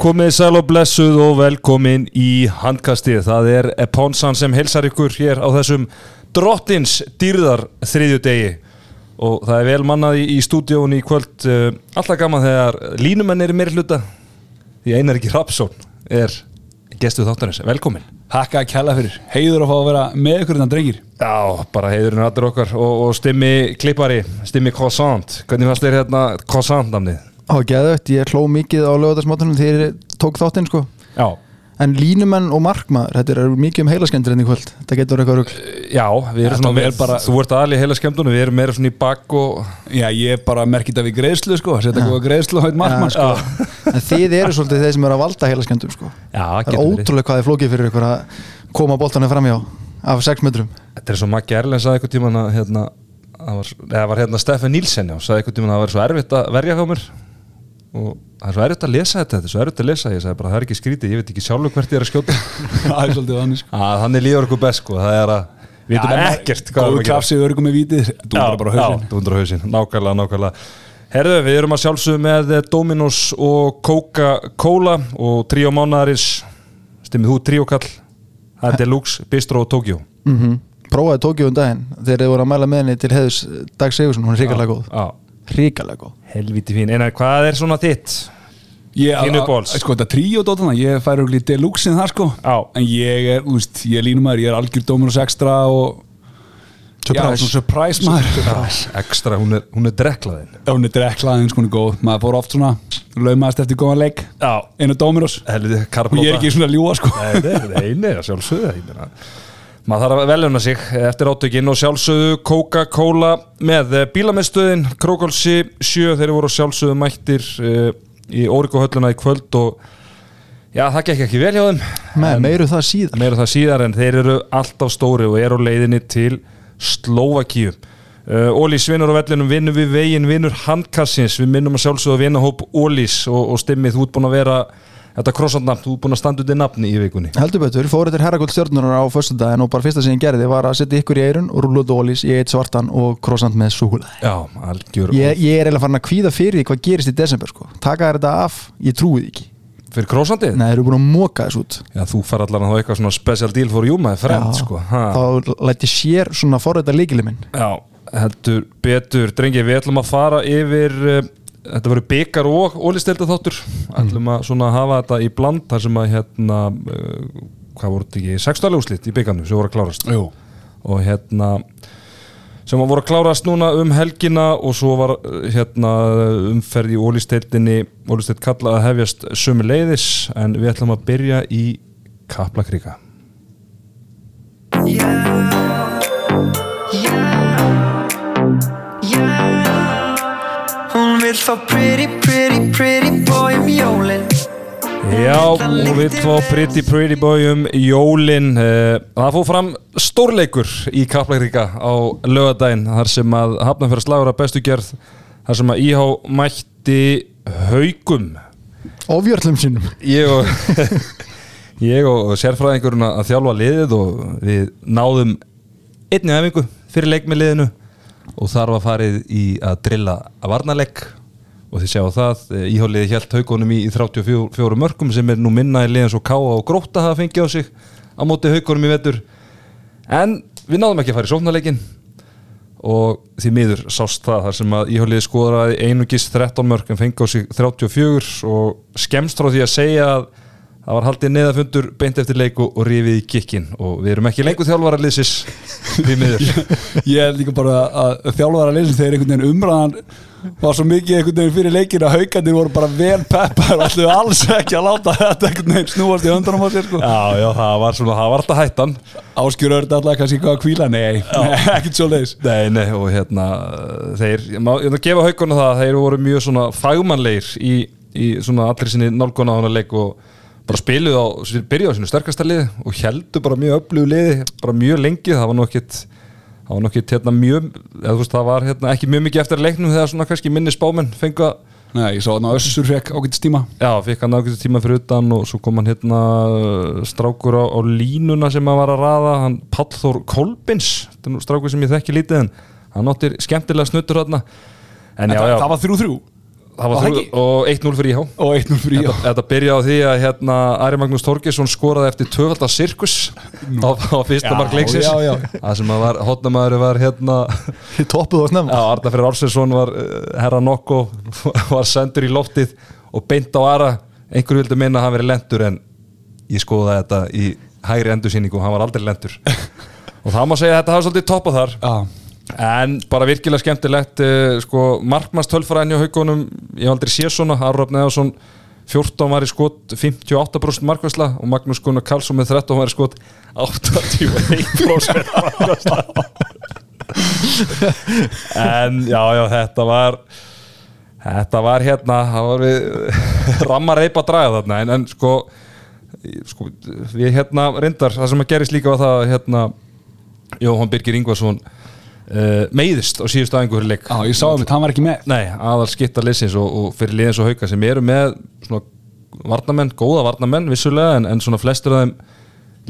Komið sæl og blessuð og velkomin í handkastið. Það er Ponsan sem helsar ykkur hér á þessum drottins dýrðar þriðju degi. Og það er vel mannað í, stúdíónu í kvöld. Uh, alltaf gaman þegar línumenn er í meiri hluta. Því Einar ekki Rapsson er gestuð þáttarins. Velkomin. Hakka að kella fyrir, heiður að fá að vera með ykkur innan drengir Já, bara heiðurinn allir okkar og, og stimmi klippari, stimmi croissant. Hvernig fannst þér hérna croissant namnið? Á, geðvögt, ég hló mikið á lögadagsmátunum þegar ég tók þáttinn sko. Já, En línumenn og markmaður, þetta er mikið um heilaskemdur enn í kvöld. Þetta getur eitthvað rugl. Já, við erum svona, er bara- þú ert aðli heila skemmtunum, við erum meira svona í bakk og Já, ég er bara merkit af í greiðslu sko, setja góða greiðslu á eitt markmann sko. En þið eru svolítið þeir sem eru að valda heilaskemdum sko. Já, Það er ótrúlega hvað þið flókið fyrir ykkur að koma boltanum framjá af 6 metrum. Þetta er svo Maggi Erlend sagði eitthvað tíman að hérna, það var, eða var hérna Stefan Nílsen já, sagði eitthvað tíman að það var svo erfitt að verja hjá mér og það er svo erfitt að lesa þetta þetta er svo erfitt að lesa, ég sagði bara það er ekki skrítið ég veit ekki sjálfur hvert ég er að skjóta. Það er svolítið þannig sko. Að þannig líður okkur best sko, það er að við veitum ekkert hvað Góðu klapsið örgum með vítið Þú Já, er bara já, hausinn dúndra hausinn, nákvæmlega, nákvæmlega. Herðu, við erum að sjálfsögum með eh, Dominos og Coca-Cola og Tríó Mánaðarins stimmið þú Tríókall það er Deluxe, Bistro og Tokyo mm Prófaði Tókjó um daginn þegar þið voru að mæla með henni til heiðus Dag Sigursson, hún er ríkalega góð. Já, Ríkalega góð. Helviti fín, einar hvað er svona þitt? Ég, Þínu uppáhalds. Sko þetta tríó dótana, ég færi örgli deluxe-in þar sko. Já. En ég er, þú veist, ég er línumæður, ég er algjör Dominos Extra og Surprise. Já, surprise maður. Ekstra, hún er, hún er dreklaðin. Hún er drekklaðin, sko, hún er góð. Maður fór oft svona, laumaðast eftir góðan leik. Já, Einu Dominos Og ég er ekki svona ljúa sko. Nei, nei, nei, nei, Maður þarf að velja sig eftir átökin og sjálfsögðu Coca-Cola með eh, bílamiðstöðin Krókálsi 7, þeir voru sjálfsögðu mættir uh, í Órikohölluna í kvöld og já, það gekk ekki vel hjá þeim. Með meiru það síðan meira það síðar en þeir eru alltaf stóri og eru leiðinni til Slovakíu uh, Ólís vinnur á vellinum, vinnur við veginn vinnur handkassins, við minnum að sjálfsögðu að vinna hóp Ólís og, og stimmið ert búin að vera þetta krossandnafn, þú ert búin að standa undir nafni í vikunni. Heldur betur, fór þetta herrakvöld stjórnunar á föstudaginn og bara fyrsta sem ég gerði var að setja ykkur í eirun og rúla dólís í eitt svartan og krossand með súkulæði ég, ég er eiginlega farin að kvíða fyrir því hvað gerist í desember sko. taka þetta af, ég trúi því ekki. Fyrir krossandið? Nei, þeir eru búin að móka þess út. Já, þú far allan að þá eitthvað svona special deal for you my friend, Já, sko. Ha. Þá læt ég sér svona forræta Þetta verður byggar og ólistelda þáttur ætlum að svona hafa þetta í bland þar sem að hérna uh, hvað voru þetta ekki, sextualega úslit í byggarnu sem voru að klárast. Jú. Og hérna sem að voru að klárast núna um helgina og svo var uh, hérna umferð í ólisteildinni ólisteild kalla að hefjast sömu leiðis en við ætlum að byrja í Kaplakrika. Hún vill fá pretty, pretty, pretty boy um jólin. Já, og við fá Pretty Pretty Boy um jólin. Eh, Það fóð fram stórleikur í Kaplakrika á lögadaginn þar sem að hafnafjörð slagur að bestu gerð þar sem að íhá mætti haugum Ofjörlum sínum ég og ég og sérfræðingurinn að þjálfa liðið og við náðum einni æfingu fyrir leik með liðinu og þar var farið í að drilla að varnarleik og þið sjáu það, íháliði hjælt haugunum í, í 34 mörgum sem er nú minna í liðan svo káa og gróta hafa fengið á sig á móti haugunum í vetur. En við náðum ekki að fara í sóknarleikin og því miður sást það þar sem að íháliði skoðraði einugis 13 mörg en fengi á sig 34 og skemst frá því að segja að það var haldið neðafundur beint eftir leiku og rifið í kikkin og við erum ekki lengur þjálfara liðsis því miður. Ég er líka bara að þjálfara leysin þegar einhvern veginn umræðan var svo mikið einhvern veginn fyrir leikinu að haugandir voru bara vel peppar ætluðu alls ekki að láta þetta einhvern veginn snúast í höndunum á sér sko. Já, já, það var svona, það var alltaf hættan. Áskjur örd alltaf kannski hvað að kvíla Nei, nei ekkert svo leiðis Nei, nei, og hérna þeir, ég má gefa haugunum það þeir voru mjög svona fagmannleir í, í svona allir sinni nálguna á hana leik og bara spiluðu á, byrjuðu á sinu sterkasta liði og heldur bara mjög öflugu liði bara mjög lengi, það var nokkið það var nokkið hérna mjög eða, veist, það var hérna ekki mjög mikið eftir leiknum þegar svona kannski minni spámenn fengu að Nei, ég sá þarna Össur fekk ágætist tíma. Já, fikk hann ákveðið tíma fyrir utan og svo kom hann hérna strákur á, á línuna sem hann var að raða hann Páll Þór Kolbins strákur sem ég þekki lítið en hann áttir skemmtilega snuttur hérna en já, það, já, það var þrjú þrjú og 1-0 fyrir íhá. Og 1-0 fyrir já þetta byrjaði á því að hérna, Ari Magnús Torgesson skoraði eftir tvöfalda sirkus. Á, á fyrsta Já, mark leiksins. já, já. það sem að var, hotnamaður var hérna toppuð á snemma. Já, Arna Freyr Ársensson var uh, herra nokko var sendur í loftið og beint á Ara. Einhver vildi minna að hann verið lendur en ég skoða þetta í hægri endursýningu. Og hann var aldrei lendur og það má segja að þetta hafa svolítið toppað þar. Já, en bara virkilega skemmtilegt uh, sko, markmanns tölfræðin hjá haugunum ég hef aldrei séð svona, Arrafn Eðarsson 14 var í skot, 58% markvæsla og Magnús Gunnar Karlsson með 13 var í skot 81% markvæsla en já, já, þetta var þetta var hérna það var við ramma reypa að draga þarna. En, en sko, sko við hérna reyndar, það sem að gerist líka var það að, hérna Jóhann Birgir Ingvarsson uh, meiðist á síðustu aðingu fyrir leik. Já ég sá um þetta, hann var ekki með. Nei, aðal skipta liðsins og, og fyrir liðins og hauka sem eru með svona varnamenn, góða varnamenn vissulega en, en svona flestur af þeim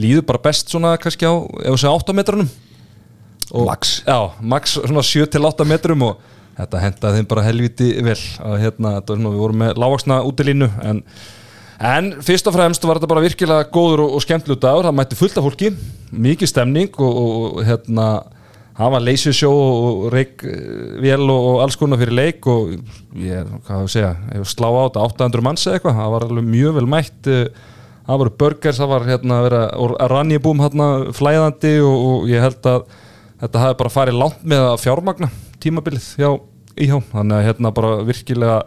líður bara best svona kannski á ef við segja 8 metrunum. Og, Max. Já, max svona 7 til 8 metrum og þetta hendaði þeim bara helviti vel að hérna, þetta var svona, við vorum með lávaksna útilínu en En fyrst og fremst var þetta bara virkilega góður og, og skemmtilega dagur, það mætti fullt af fólki, mikið stemning og, og, og hérna, það var leysisjó og reikvél og, og alls konar fyrir leik og ég, hvað að segja, slá á þetta 800 manns eða eitthvað, það var alveg mjög vel mætt, eh, það voru burgers, það var hérna að vera ranjibúm hérna flæðandi og, og ég held að þetta hafi bara farið langt með að fjármagna tímabilið hjá íhjá, þannig að hérna bara virkilega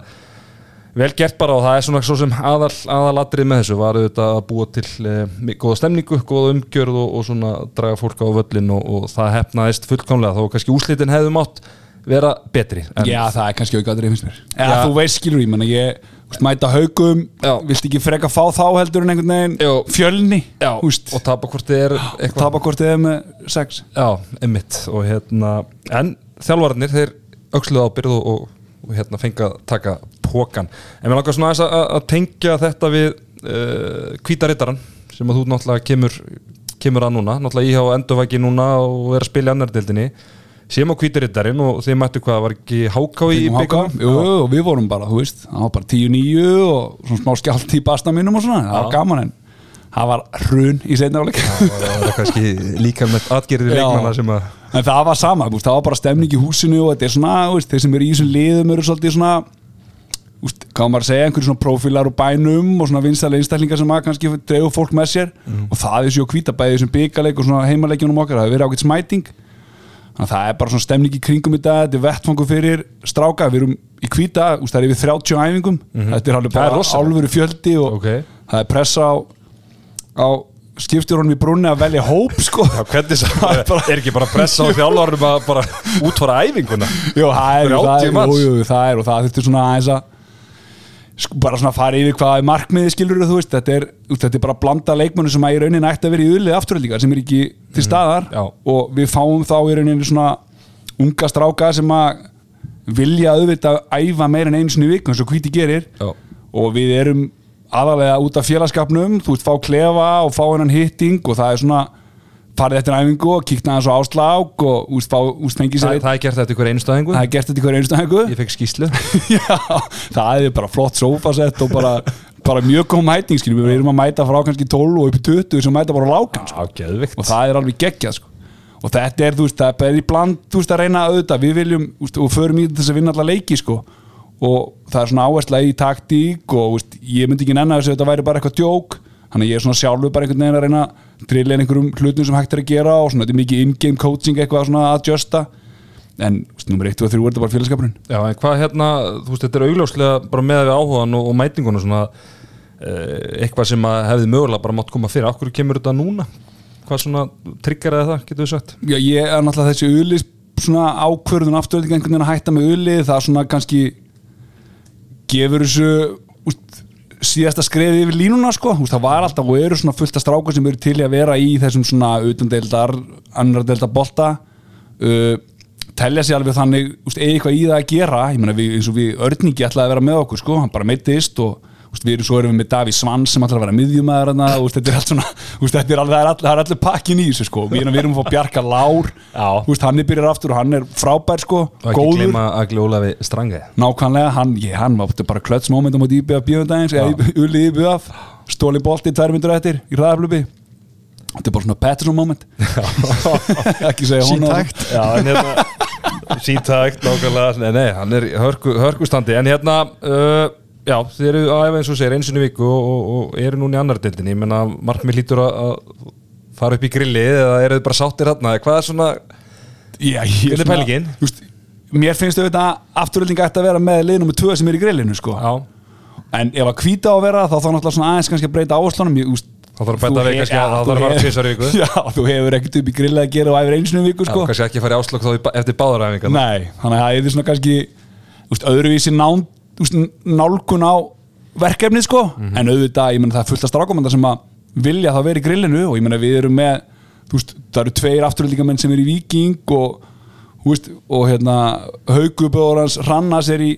vel gert bara og það er svona svo sem aðal, aðalatrið með þessu. Var auðvitað að búa til e, góða stemningu, góða umgjörð og, og svona draga fólk á völlin og, og það hefnaðist fullkomlega. Þó kannski úslitin hefðu mátt vera betri en, Já, það er kannski aukaðrið finnst mér. Eða Já. þú veist skilur ég, menna ég úst, mæta haugum, Já. vilt ekki freka fá þá heldur en einhvern veginn Jú. fjölni já, úst, og tapa hvort þið er eitthvað. tapa hvort þið er með sex. Já, einmitt. Og hérna, en þjálfarnir þeir öxluðu ábyrð og, og, og hérna fengi að taka pókan en mér langar svona aðeins að, að tengja þetta við uh, kvítarittaran sem að þú náttúrulega kemur kemur að núna, náttúrulega ég á endurvæki núna og er að spila í annar deildinni. Sem á kvítarittarinn og þið mættu hvað var ekki háká í jú, og við vorum bara, þú veist það var bara 10-9 og svona smá skjált í basta mínum og svona, það var gaman en það var hrun í seinna áleik það var kannski líka með atgerði Já. leikmanna sem að en það var sama, veist, það var bara stemning í húsinu og þetta er svona, veist, þeir sem eru í þessum liðum eru svolítið svona úst, hvað maður að segja, einhverjum svona prófílar og bænum og svona vinstælega einstaklingar sem að kannski dreifur fólk með sér. Og það er svo kvítabæði þessum byggaleik og svona heimaleikjunum okkar það hefur verið ágætt smæting. Þannig að það er bara svona stemning í kringum þetta þetta er vettfangu fyrir stráka við erum í kvíta, það er yfir 30 æfingum. Þetta er alveg bara álfuru fjöldi og Ok. það er pressa á, á skipstjórunum í brunni að velja hóp sko. Já, hvernig sá, er ekki bara pressa á þjálfarum að bara útfara æfinguna? Jú, það er, 30 það er, jú, jú, það er og það þurftur svona aðeins að sko, bara svona fara yfir hvað er markmiði skilur þú veist, þetta er, þetta er bara að blanda leikmennu sem að í rauninni ætti að vera í ullið afturöldingar sem er ekki til staðar. já. og við fáum þá í rauninni svona unga stráka sem að vilja auðvitað æfa meira en einu sinni Já. og við erum aðalega út af félagskapnum þú veist, fá klefa og fá hennan hitting og það er svona farið eftir æfingu og kíkna aðeins á áslák og úst, fá, úst, sér það, það er gert þetta ykkur einstæðingu það er gert hverju einstu hengu ég fekk skýslu Já, það er bara flott sofasett og bara, bara mjög góð mæting skiljum, við erum að mæta frá kannski 12 og upp í 20 sem mæta bara á lákan sko. Og það er alveg geggjað sko. og þetta er, veist, það er í bland að reyna auðvitað, við viljum veist, og förum í þess að vinna alla leiki sko. Og það er svona áhersla í taktík og veist, ég myndi ekki þess að þetta væri bara eitthvað djók. Þannig ég er svona sjálfur bara einhvern veginn að reyna að drilla inn einhverjum hlutum sem hægt er að gera og svona, þetta er mikið in-game coaching eitthvað svona að adjusta. En, nummer 1 og 3 er þetta bara félagskapurinn. Já, en hvað hérna, þú veist, þetta er augljóslega bara með við áhugan og, og mætinguna svona eh, eitthvað sem að hefði mögulega bara mátt koma fyrir, okkur kemur þetta núna? Hvað svona triggeraði það, getur við sagt? Já, ég er náttúrulega þessi ulis svona ákvörðun afturölding einhvern veginn að hætta með ulið það svona kannski gefur þessu síðasta skreði yfir línuna sko. Úst, það var alltaf og eru svona fullt af strákar sem eru til í að vera í þessum svona utandeildar annar deildar bolta. Uh, telja sér alveg þannig úst, eitthvað í það að gera. Ég meina við, eins og við örningi ætlaði að vera með okkur sko. Hann bara meittist og við erum svo erum við með Daví Svans sem ætlar að vera miðjumæður þarna, úst, þetta er allt svona úst, þetta er alveg, það all- það er allir pakkin í þessu sko. við, erum, við erum að fá Bjarka Lár úst, hann er byrjar aftur og hann er frábær sko, Og ekki góður. gleyma Agli Ólafi Strange. Nákvæmlega, hann, ég, hann var bara klöts momentum á IBF bjöfundagins eða Uli IBF, stóli bolti tvær myndur eftir í hraðaflubi þetta er bara svona Pettersson moment. Ekki segja hún en hérna Sýntækt, nákvæmlega. Nei, nei, hann er hörkustandi. En hérna, uh, já, þið eru að æfa eins og segir einsinu viku og, og, og eru núna í annar deildinni Ég menna, markmið lítur að, að fara upp í grillið eða eru þið bara sáttir þarna Hvað er svona, Já, ég er pælingin? Mér finnst auðvitað afturölding ætti að vera með liðnum með tvö sem er í grillinu sko. já en ef að hvíta á að vera þá þá náttúrulega svona aðeins kannski að breyta áherslunum Það þarf að bæta við kannski að það þarf að fara tvisvar í viku Já, þú hefur ekkert upp í grillið að gera og æfir einu sinni í viku Já, sko. kannski ekki fara í áslokk þá eftir báðaræfingar Nei, þannig að það er svona kannski öðruvísi nán, úst, nálgun á verkefnið sko. Mhm. en auðvitað, ég menna það er fullt af strákumandar sem að vilja það vera í grillinu og ég menna við erum með veist, það eru tveir afturöldingamenn sem er í Viking og, veist, og hérna Hauguböður hans Rannas er í,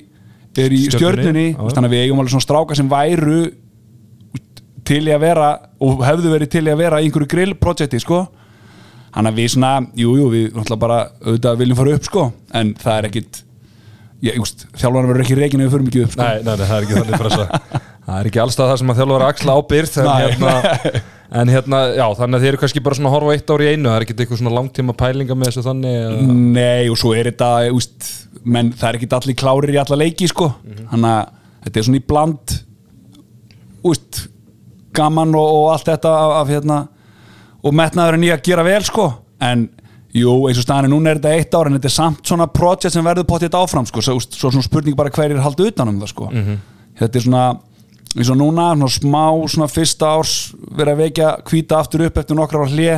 er í Stjörnunni, þannig að við eigum alveg svona stráka sem væru til í að vera og hefðu verið til í að vera í einhverju grillprojekti sko. Þannig að við svona, jú, jú, við náttúrulega bara auðvitað viljum fara upp, sko. En það er ekkit þjálfarnar verður ekki reikin ef við förum ekki upp, sko. Nei, nei, nei, það er ekki þannig pressa Það er ekki allstað það sem að þjálfur að axla ábyrð en hérna, en hérna, já, þannig að þið eru kannski bara svona horfa eitt ár í einu, það er ekki eitthvað svona langtíma pælinga með þessu þannig eða- Nei, og svo er þetta, úst, menn það er ekkit allir klárir í alla leiki, sko. Þannig að þetta er svona í bland úst, gaman og, og allt þetta af, af hérna og metnaðurinn í að gera vel, sko. En Jú, eins og staðan er núna er þetta eitt ár en þetta er samt svona projekt sem verður potið áfram sko, svo, svo svona spurning bara hverjir halda utanum það sko. þetta er svona eins og núna, svona smá svona fyrsta árs verið að vekja hvíta aftur upp eftir nokkra ára hlje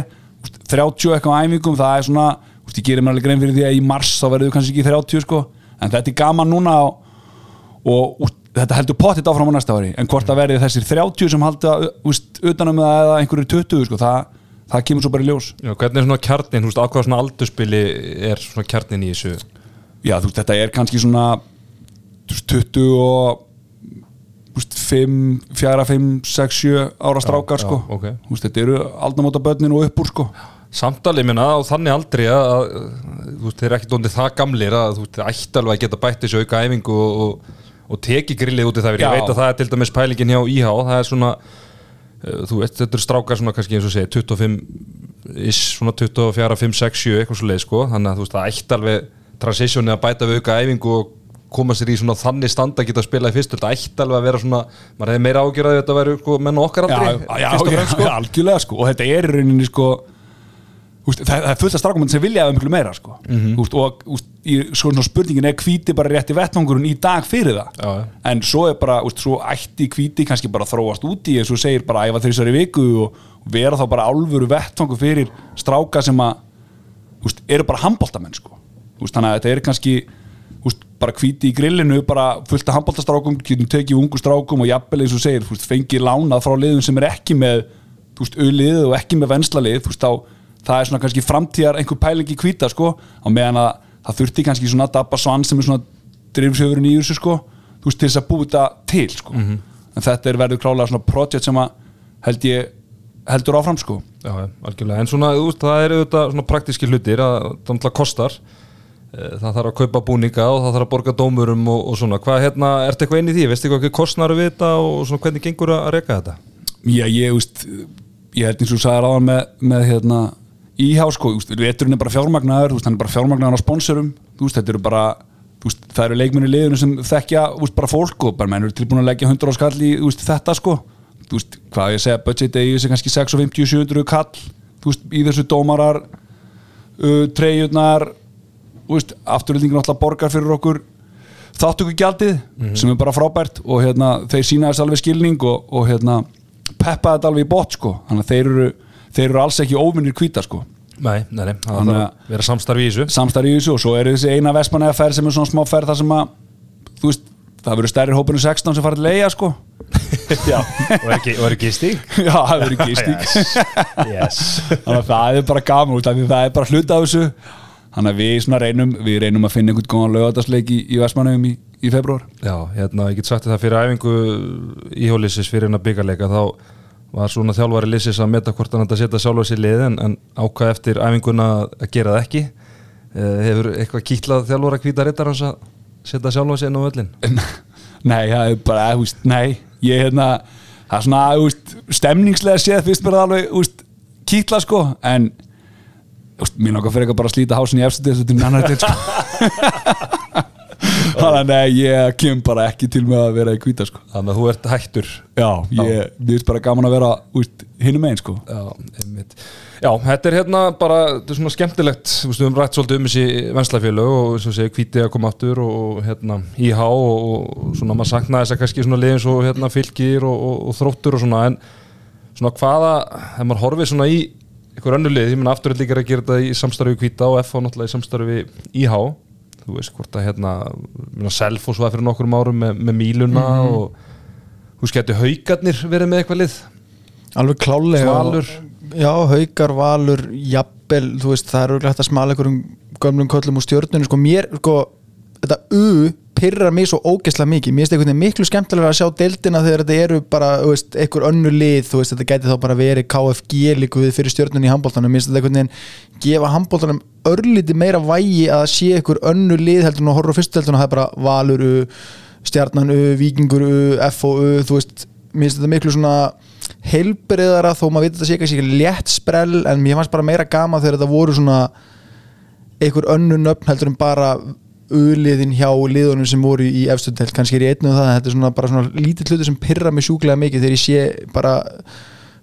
30 eitthvað á æfingum, það er svona úst, ég gerir mér alveg grein fyrir því að í mars þá verður kannski ekki 30 sko, en þetta er gaman núna og, og úst, þetta heldur potið áfram á næsta ári, en hvort það verði þessir 30 sem halda úst, utanum það eða einhverju 20 sko, það, það kemur svo bara í ljós. Já, hvernig er svona kjarnin, þú veist, ákvað svona aldurspili er svona kjarnin í þessu? Já, þú veist, þetta er kannski svona þú veist, 20 og þú veist, 5, 4, 5, 6, 7 ára strákar, já, sko. ok. Þú veist, þetta eru aldamóta börnin og uppúr, sko. Samtali, minna, og þannig aldrei að, þú veist, þeir eru ekki dóndið það gamlir að þú veist, þeir ætti alveg að geta bætt þessu auka æfingu og, og, og teki grillið út í það, Já. ég veit að það er til dæmis pælingin hjá IH, það er svona þú veist, þetta eru strákar svona kannski eins og segja 25, is, svona 24, 5, 6, 7, eitthvað svo leið, sko. Þannig að þú veist, það ætti alveg transitioni að bæta við auka æfingu og koma sér í svona þannig standa að geta að spila í fyrst þetta ætti alveg að vera svona, maður hefði meira ágjörði að þetta væri sko, menn okkar aldrei já, já, já, sko. algjörlega, sko. Og þetta er í rauninni, sko veist, það, það er fullt af strákumönd sem vilja eða miklu meira, sko Mhm. Þú veist, og veist, í, svo, svona spurningin er hvíti bara rétti vettvangurinn í dag fyrir það Já, en svo er bara, úst, svo ætti hvíti kannski bara þróast út í eins og segir bara æfa þrísar í viku og vera þá bara álfuru vettvangu fyrir stráka sem að úst, eru bara handbóltamenn sko. úst, þannig að þetta er kannski úst, bara hvíti í grillinu, bara fullt af handbóltastrákum, tekið ungu strákum og jafnvel eins og segir, úst, fengið lánað frá liðum sem er ekki með úst, auðlið og ekki með venslalið úst, þá, það er svona kannski framtíðar einhver pæling í hvíta sko, á meðan að það þurfti kannski svona Dabba Svan sem er svona drifsjöfurinn í þessu sko þú veist, til þess að búið þetta til sko. Mhm. en þetta er verður klálega svona projekt sem að held ég heldur áfram sko Já, algjörlega, en svona, veist, það eru auðvitað svona praktíski hlutir að það náttúrulega kostar Eh, það þarf að kaupa búninga og það þarf að borga dómurum og, og svona, hvað hérna, ertu eitthvað inn í því, veistu eitthvað ekki kostnar við þetta og svona hvernig gengur að reyka þetta? Já, ég, úst, ég held eins og sagði ráðan með, með hérna, íhá sko, úst, veturinn er bara fjármagnaður, úst, hann er bara fjármagnaður á sponsorum, veist, þetta eru bara úst, það eru leikmenni liðinu sem þekkja úst, bara fólk og bara menn eru tilbúin að leggja 100 á skall í þetta sko þú veist, hvað ég segja, budget er í þessi kannski 650-700 kall, þú veist, í þessu dómarar uh, treyjurnar þú veist, afturöldingin alltaf borgar fyrir okkur þáttöku gjaldið sem er bara frábært og hérna, þeir sína þess alveg skilning og, og hérna, peppa þetta alveg í bótt sko. þannig að þeir eru, þeir eru alls ekki óvinnir hvíta sko. Nei, nei, nei, það þarf að- vera samstarfi í þessu. Samstarf í þessu og svo er þessi eina vestmanlega ferð sem er svona smá ferð þar sem að þú veist, það verður stærri hópinu 16 sem farið leiða sko. Já, og er ekki, og er ekki stík? já, það verður gisting Yes það er bara gaman út af því það er bara hluta af þessu. Þannig að við reynum við reynum að finna einhvern góðan lögatarsleik í, í Vestmannum í, í februar Já, hérna, ég get sagt það fyrir æfingu íhjólisis fyrir hennar byggarleika þá var svona þjálfari lisis að meta hvort hann ætti að setja sjálfa sér lið en, en ákvað eftir æfinguna að gera það ekki. Uh, hefur eitthvað kýtlað þjálfara hvíta rittar hans að setja sjálfa sér inn á völlin Nei, það er bara, veist, nei Ég, hérna, það er svona, veist Stemningslega séð fyrst bara alveg, þú veist Kýtla, sko, en veist, mér langar fyrir eitthvað bara að slíta hásin í efstu Þetta er sko Þannig að nei, ég kem bara ekki til með að vera í hvíta, sko. Þannig að þú ert hættur. Já, ég, finnst bara gaman að vera, veist, hinum einn, sko. Já. Já, þetta er hérna bara, þetta er svona skemmtilegt. Veist, við höfum rætt svolítið um þessi venslafélög og og segja hvíti að koma aftur og hérna IH og, og svona maður sakna þess að kannski svona liðin svo hérna fylgir og, og, og þróttur og svona en svona hvaða, þegar maður horfið svona í einhver önnu lið, ég menna aftur er líka að gera þetta í samstarfi við hvíta og FH náttúrulega í samstarfi IH þú veist hvort að hérna, minna Selfoss var fyrir nokkrum árum með, með Míluna og þú veist, getur haugarnir verið með eitthvað lið? Alveg klálega Valur. já, haukar, valur, jafnvel þú veist, það er auðvitað hægt að smala einhverjum gömlum köllum úr stjórnunum, sko mér sko, þetta U pyrrar mig svo ógeðslega mikið, mér finnst einhvern veginn miklu skemmtilega að sjá deildina þegar þetta eru bara, þú veist, einhver önnu lið, þú veist, þetta gæti þá bara verið KFG líku við fyrir stjórnunni í handbóltanum mér finnst þetta einhvern veginn gefa handbóltanum örlíti meira vægi að sé einhver önnu lið heldur en að horfa á fyrstu deildina, það er bara Valur U, Stjarnan U, Víkingur U, FO U, þú veist, mér finnst þetta miklu svona heilbriðara þó maður veit að þetta sé ekki létt sprell en mér fannst bara meira gama þegar þetta voru svona einhver önnu nöfn heldur en bara uliðin hjá liðunum sem voru í efstundelt, kannski er ég einn um það en þetta er svona bara svona lítið hluti sem pyrra mig sjúklega mikið þegar ég sé bara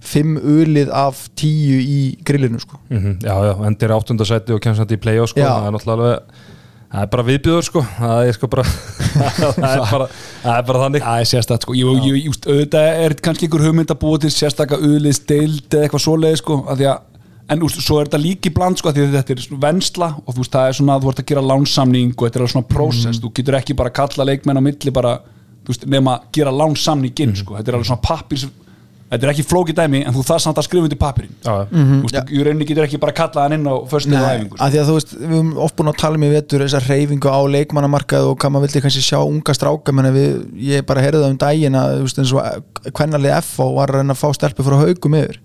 fimm ulið af tíu í grillinu sko. Mm Já, já, endir áttundasæti og kemst þetta í play-off sko, Já. það er náttúrulega alveg það er bara viðbjöður sko. Það er sko bara það er bara, það er bara þannig. Það er sérstætt sko, ég, just, auðvitað er kannski einhver hugmynd að búa til sérstakka auðliðsdeild eða eitthvað svoleið sko að því að, en úst, svo er þetta líki bland sko að því að þetta er svona vensla og veist það er svona að þú ert að gera lánsamning og þetta er svona prósess, þú getur ekki bara kalla leikmenn á milli bara, veist, nema að gera lánsamninginn sko, þetta er alveg svona pappir þetta er ekki flókið dæmi en þú það samt að skrifa undir pappirinn Já, þú veist, í rauninni getur ekki bara kalla hann inn á og æfingu sko. að að við höfum oft búin að tala um í vetur þessar reyfingu á leikmannamarkað og hvað maður vildi kannski sjá unga stráka. Ég bara heyrði það um daginn að hvernalið FH var að reyna að fá stelpu frá haugum yfir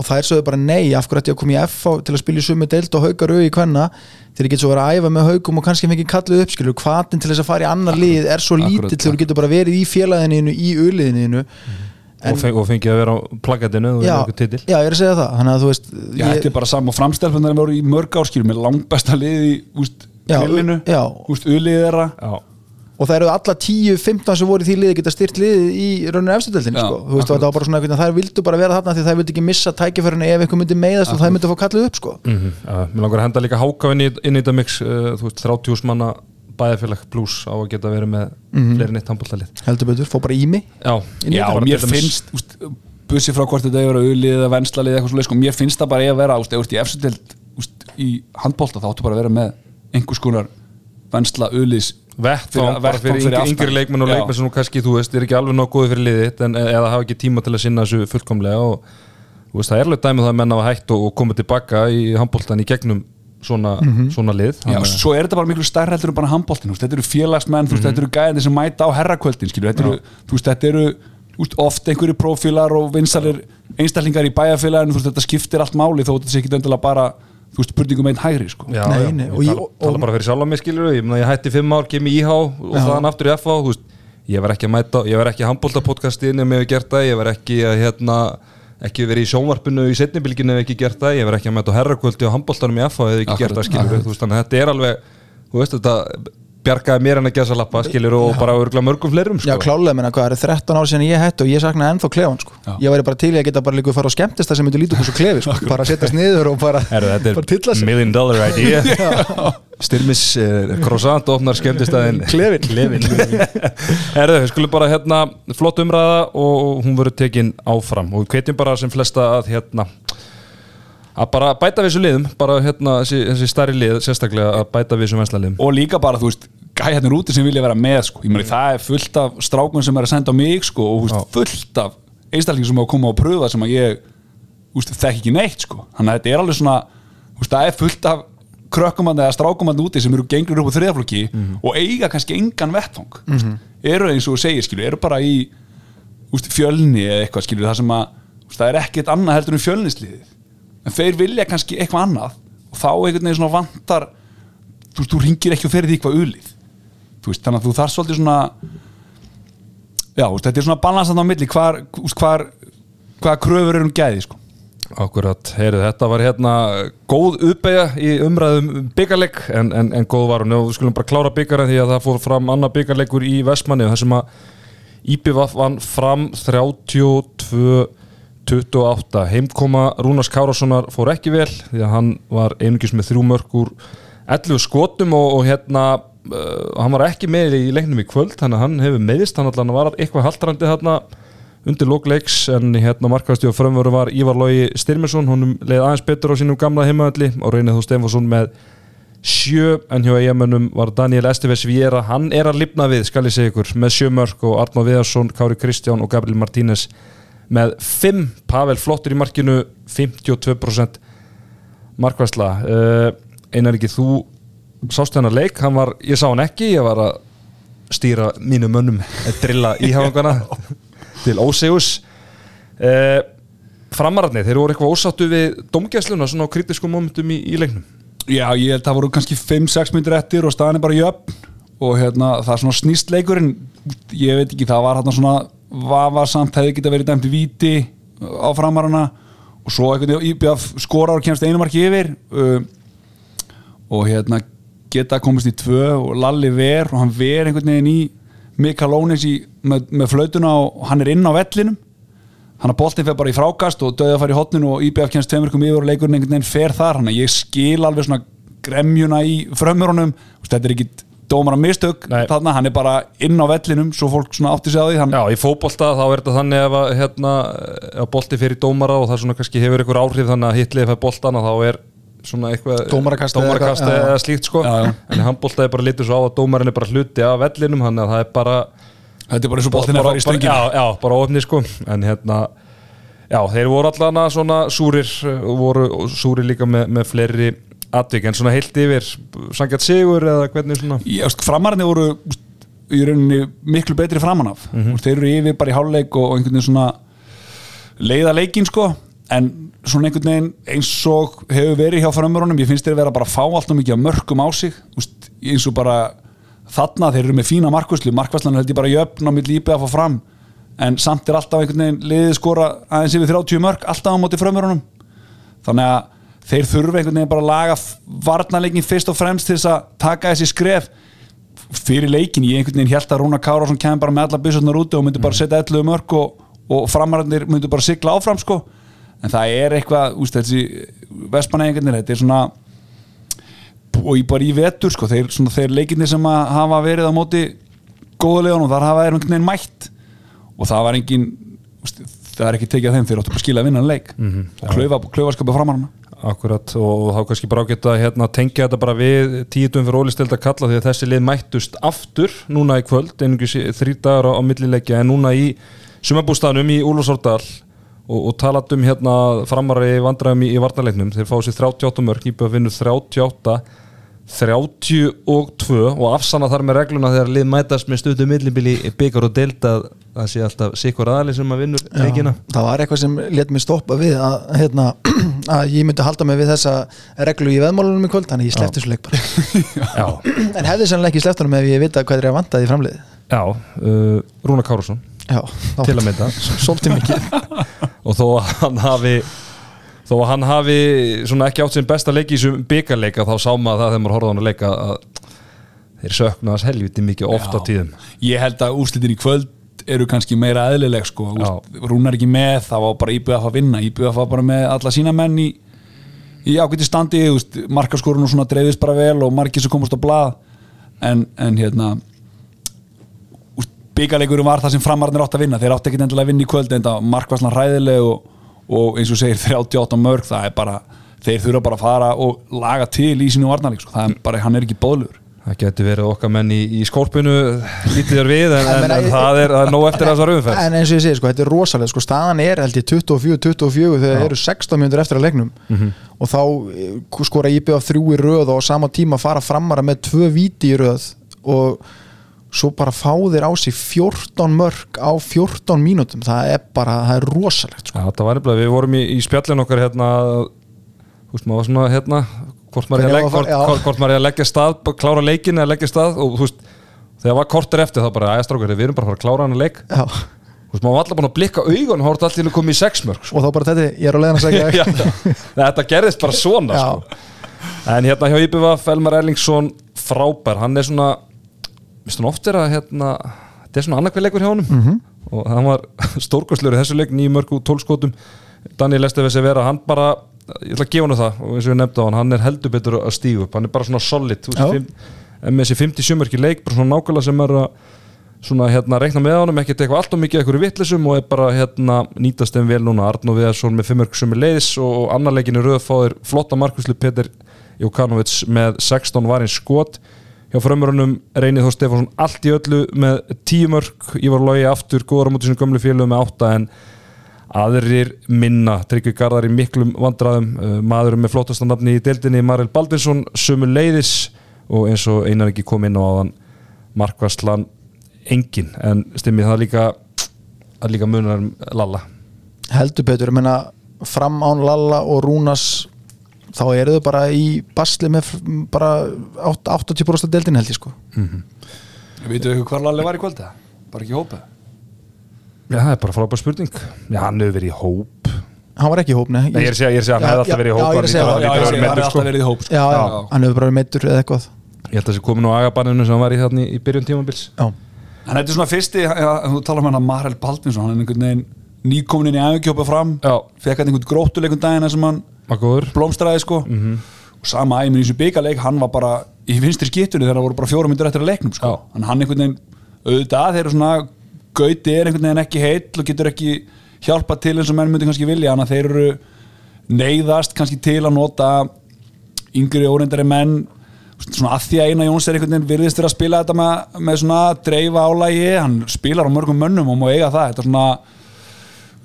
og það er svo bara nei, af hverju ætti ég að koma í FH til að spila í sumi deild og haugar auði í hvenna þegar ég get svo verið að æfa með haugum og kannski fengið kallið uppskilu, hvaðin til þess að fara í annar lið er svo Akkurat, lítill þegar þú getur bara verið í félaginu í uliðinu og, feng, og fengið að vera á plaggatinu og já, já, ég er að segja það. Þannig að þú veist Já, þetta er bara saman og framstelpunar voru í mörg árskýrum með langbesta lið í úst, Já, úst, þeirra. Já, og það eru alla 10-15 sem voru í því liði geta styrt liðið í rauninu efstudeldinni Já, sko. þú veist, og það var bara svona einhvern veginn, þær vildu bara vera þarna því þær vildu ekki missa tækifærinu ef einhver myndi meiðast og þær myndi fá kallið upp sko. mm mér langar að henda líka háka inn í, inn í þetta mix uh, þú veist, 30 manna bæðafélag pluss á að geta verið með fleiri neitt handbóltalið heldur betur, fó bara í mig Já, Já, þetta. mér finnst úst, bussi frá hvort þetta er að ulið eða venslalið eitthvað svoleið, sko, mér finnst það bara eiga að vera úst, áttu bara Fyrir- bara vettvang fyrir fyrir yngri, yngri leikmenn og leikmenn sem nú kannski, þú veist, er ekki alveg nóg góði fyrir liðið eða hafa ekki tíma til að sinna þessu fullkomlega og þú veist, það er alveg dæmið það að menna að hætt og, og koma tilbaka í handbóltan í gegnum svona, svona lið. Já, svo er þetta bara miklu stærra heldur en bara handbóltin þetta eru félagsmenn, þú veist, þetta eru gæðin sem mæta á herrakvöldin, þetta eru, þú veist, þetta eru úst, oft einhverju prófílar og vinsalir einstaklingar í bæjarfélaginu, þú veist, þetta skiptir allt máli þó þetta sé ekki döndilega bara, þú veist, spurningum einn hægri, sko. Já, Nei, nei, ég og ég- tala, og- tala bara fyrir sjálf á mig skilur ég, ég hætti fimm ár, kem í IH og þaðan aftur í FH þú veist, ég var ekki að mæta, ég var ekki að handbóltapodcastin ef ég hef gert það, ég var ekki að hérna, ekki verið í sjónvarpinu í setnibilginu ef ekki gert það, ég var ekki að mæta á herrakvöldi og handbóltanum í FH ef ekki Akkurat, gert það skilur þú veist, þannig að þetta er alveg þú veist, þetta bjargaði mér en að gesa lappa skilur og bara örgla mörgum fleirum sko. Já, klálega minna, hvað, það eru 13 ár síðan ég hætti og ég saknaði ennþá klefan, sko. Já. Ég væri bara til í að geta bara líka að fara á skemmtist það sem myndi lítið úr svo klefi, sko. bara setjast niður og bara, Herru, bara tilla sig. million dollar idea Styrmis uh, croissant opnar skemmtistæðin Klefinn. Klefin Herru, við skulum bara hérna flott umræða og hún verður tekin áfram og við hvetjum bara sem flesta að hérna að bara bæta við þessu liðum bara hérna þessi, þessi stærri lið sérstaklega að bæta við þessum venslaliðum og líka bara, þú veist, gæjarnir úti sem vilja vera með sko. ég meni, það er fullt af strákun sem er að senda á mig sko, og veist, fullt af einstaklingum sem á að koma og pröfa sem að ég veist, þekk ekki neitt sko. þannig að þetta er alveg svona veist, það er fullt af krökkumandi eða strákumandi úti sem eru gengur upp á þriðaflokki og eiga kannski engan vettfang mm eru eins og segir skilur, eru bara í fjölni eða eitthvað skilur það sem að það er ekkert annað heldur en fjölnisliðið en þeir vilja kannski eitthvað annað og þá einhvern veginn svona vantar þú veist, þú ringir ekki og ferði því eitthvað ulið þú veist, þannig að þú þarf svolítið svona já, veist, þetta er svona balansand á milli hvar, hvar hvaða kröfur eru um gæði sko. Akkurat, heyrðu, þetta var hérna góð uppeyja í umræðum byggarleik en, en, en góð var hún og við skulum bara klára byggarinn því að það fór fram annar byggarleikur í Vestmanni þar sem að IPVF vann fram 32-28 heimkoma Rúnars Kárássonar fór ekki vel því að hann var einungis með þrjú mörg úr 11 skotum og, og hérna uh, hann var ekki með í leiknum í kvöld þannig að hann hefur meðist, hann allan var eitthvað haldrandi þarna undir lókleiks en hérna markastjóð frömmveru var Ívar Lógi Styrmesson, honum leið aðeins betur á sínum gamla heimaðalli og reynið þú Stefansson með sjö en hjá eigamönnum var Daniel Esteves Viera, hann er að lifna við skal ég segja ykkur, með sjö mörg og Arnó Viðarsson, Kári Kristján og Gabriel Martínez með fimm, Pavel flottur í markinu 52% markværsla uh, einar ekki þú sást hennar leik, hann var, ég sá hann ekki ég var að stýra mínu mönnum að drilla íhafangana til ósegus uh, framararnir, þeir voru eitthvað ósattu við domgæsluna svona á kritiskum momentum í, í leiknum? Já, ég held að það voru kannski 5-6 myndir eftir og staðan er bara jöfn og hérna, það er svona snýst leikurinn ég veit ekki, það var hérna svona vafasamt, hefði geta verið dæmt í víti á framarana. Og svo veginn íbjöf skorar og kemst einu marki yfir uh, og hérna geta komist í tvö og Lalli ver og hann ver einhvern veginn í Mikael Ónis í, með, með flautuna og hann er inn á vellinum. Hann að boltin fer bara í frákast og döði að fara í hotninu og IBF kemst tveimurkum yfir og leikurinn einhvern veginn fer þar. Hann að ég skil alveg svona gremjuna í frömmurunum. Þetta er ekki dómar að mistök þarna, hann er bara inn á vellinum svo fólk svona átti sig á því hann, Já, í fótbolta þá er þetta þannig ef að, hérna, ef bolti fyrir dómara og það svona kannski hefur ykkur áhrif þannig að hitlið fyrir boltana þá er svona eitthvað Dómarakast eða eða slíkt sko. Já, já. en í handbolta er bara litið svo á að dómarin er bara hluti af vellinum þannig að það er bara þetta er bara eins og boltin að bara, fara í bara, stöngina. já, já, bara ofni sko. En hérna já, þeir voru allana svona súrir voru súrir líka með, með fleiri atvik en svona heilt yfir sangjart sigur eða hvernig svona? Veist, framararnir voru í rauninni miklu betri framan af Mhm. Úst, þeir eru yfir bara í háluleik og, og einhvern veginn svona leiða leikin sko. En svona einhvern veginn eins og hefur verið hjá framörunum, ég finnst þeir vera bara að fá alltaf mikið af mörkum á sig. Úst, eins og bara þarna þeir eru með fína markvæslu, markvæslan held ég bara jöfn á mitt lípið að fá fram. En samt er alltaf einhvern veginn liðið skora aðeins yfir 30 mörk, alltaf á móti framörunum þannig að þeir þurfa einhvern veginn bara að laga varnarleikin fyrst og fremst til þess að taka þessi skref. Fyrir leikin, ég einhvern veginn held að Rúna Kárásson kemur bara með alla byssunar úti og myndi bara setja 11 mörg og, og framararnir myndi bara sigla áfram sko. En það er eitthvað, úst, þessi vestmanæðingarnir, þetta er svona og í bara í vetur sko þeir, svona, þeir leikinni sem hafa verið á móti góðulegunum, þar hafa þeir einhvern veginn mætt. Og það var engin úst, það er ekki tekið að þeim, þeir áttu bara skila að vinna en leik. Mhm. og klaufa, klaufaskapa framarana Akkurat og þá kannski bara ágætt að hérna, tengja þetta bara við tíutum fyrir ólistild að kalla því að þessi lið mættust aftur núna í kvöld, einungis í- þrír dagar á, á millileikja en núna í sumabústaðnum í Úlfarsárdal og, og talat um hérna framari vandræðum í, í varnarleiknum, þeir fá sér 38 mörg, íbjöð vinnur 38 32 og afsanna þar með regluna þegar lið mætast með stöðu millibili byggar og deild að það sé alltaf sikur aðli sem að vinnur leikina. það var eitthvað sem let mig stoppa við að, hérna, að ég myndi halda mig við þessa reglu í veðmálunum í kvöld þannig ég sleppti þessu leik bara. En hefði sannlega ekki sleppt honum ef ég vita hvað er að vanda því framliði já uh, Rúna þá- til að mynda. Svolítið mikið. Og þó að hann hafi þó að hann hafi ekki átt sinn besta leik í þessum byggarleika þá sá maður það þegar maður horfði hann að leika að þeir söknuðast helviti mikið oft á Já. tíðum ég held að úrslitin í kvöld eru kannski meira eðlileg sko. Rúnar ekki með, það var bara íbjöð að fá vinna íbjöð að fá bara með alla sína menn í, í ágæti standi markaskorun og svona dreifist bara vel og margir sem komast á blað en, en hérna byggarleikurum var það sem framarnir átt að vinna þeir átt ekki endilega að vinna í kvöld en það markvarslan hræðileg og, og eins og segir 38 mörg það er bara þeir þurfa bara að fara og laga til í sínu varnarleik sko. það er bara, hann er ekki bóðlugur Það geti verið okkar menn í, í skórpinu lítið þér við en, En en, það er, það er nóg eftir þessar umferð. En eins og ég segi, sko, þetta er rosalega sko, staðan er held ég 24-24 þegar eru 16 mjöndur eftir að leiknum. Og þá eh, skora af þrjú í röð og á sama tíma fara framara með tvö víti í röð og svo bara fá þeir á sig 14 mörg á 14 mínútum það er bara, það er rosalegt sko. Það var við vorum í, í spjallin okkar hérna, veist, svona hérna, hvort maður er að að að leggja stað, klára leikin eða leggja stað og þú veist, þegar var kortur eftir þá bara, aðeins strákar, við erum bara að fara að klára hann að leik Já. þú veist, maður var alltaf búin að blikka augun og hórt allir að koma í sexmörk sko. og þá bara þetta, ég er á leiðan að segja Já, þetta gerðist bara svona sko. en hérna hjá IBVF Elmar Erlingsson frábær, hann er svona stunum oft er að hérna, þetta er svona annarkveð leikur hjá honum. -hmm. og hann var stórkostlur í þessu leik, nýjum mörg úr tólskótum Daniel Estefes er vera, hann bara ég ætla að gefa hann það og eins og ég nefndi á hann hann er heldur betur að stígu upp, hann er bara svona solid en með þessi 50 mörg í leik bara svona nákvæmlega sem er að svona hérna reikna með honum, ekkert eitthvað allt og mikið eitthvað vittlisum og er bara hérna nýtast þeim vel núna, Arnó Viðarsson með 5 mörg sem er leiðis og annar leikinu röð fáður flotta markuslu Peter Jokanovic með 16 varinn skot hjá frömmurunum Reynið Þór Stefánsson allt í öllu með 10 mörg Ívar Lógi aftur, góðar á móti sinni gömlu félögum með 8 en aðrir minna, Tryggvi Garðar í miklum vandræðum, uh, maðurum með flótastanafni í deildinni, Marel Baldinsson sömu leiðis og eins og einar ekki kom inn á aðan Markvarslan engin, en stimmið það líka líka munar um Lalla. Heldur betur, ég meina fram án Lalla og Rúnas þá eru þau bara í basli með bara 8 80% deildin held ég sko Veitu eitthvað hvar Lalli var í kvölda? Bara ekki hópa Já, það er bara frábær spurning Já, hann hefur verið í hóp hann var ekki í hópni Nei, ég er að segja, ég er að segja, hann Já, hefði alltaf já, verið í já, hóp ég er að segja hann að Já, ég meiddur, har sko. alltaf verið í hóp sko. já, já, Já. hann hefur bara verið meittur eða eitthvað Ég held að þessi komin á agabanninu sem hann var í þarna í- í byrjun tímabils já, En þetta er svona fyrsti, þú talar um hann að Marel Baldvinsson hann er einhvern veginn nýkomin inn í æfingjópa fram Já. fekk hann einhvern gróttuleikun daginn sem hann Blómstræði sko. Og sama æminn í þessu byggarleik hann var bara í vinstri skittunni þegar það voru bara fjóra myndir eftir að leiknum sko. En hann einhvern veginn auðvitað eru svona gauti er einhvern veginn ekki heill og getur ekki hjálpa til eins og menn myndi kannski vilja þannig að þeir eru neyðast kannski til að nota yngri óreindari menn. Svona að því að eina Jóns er einhvern veginn virðist vera að spila þetta með, með svona dreifa álægi hann spilar á mörgum mönnum og má eiga það. Þetta er svona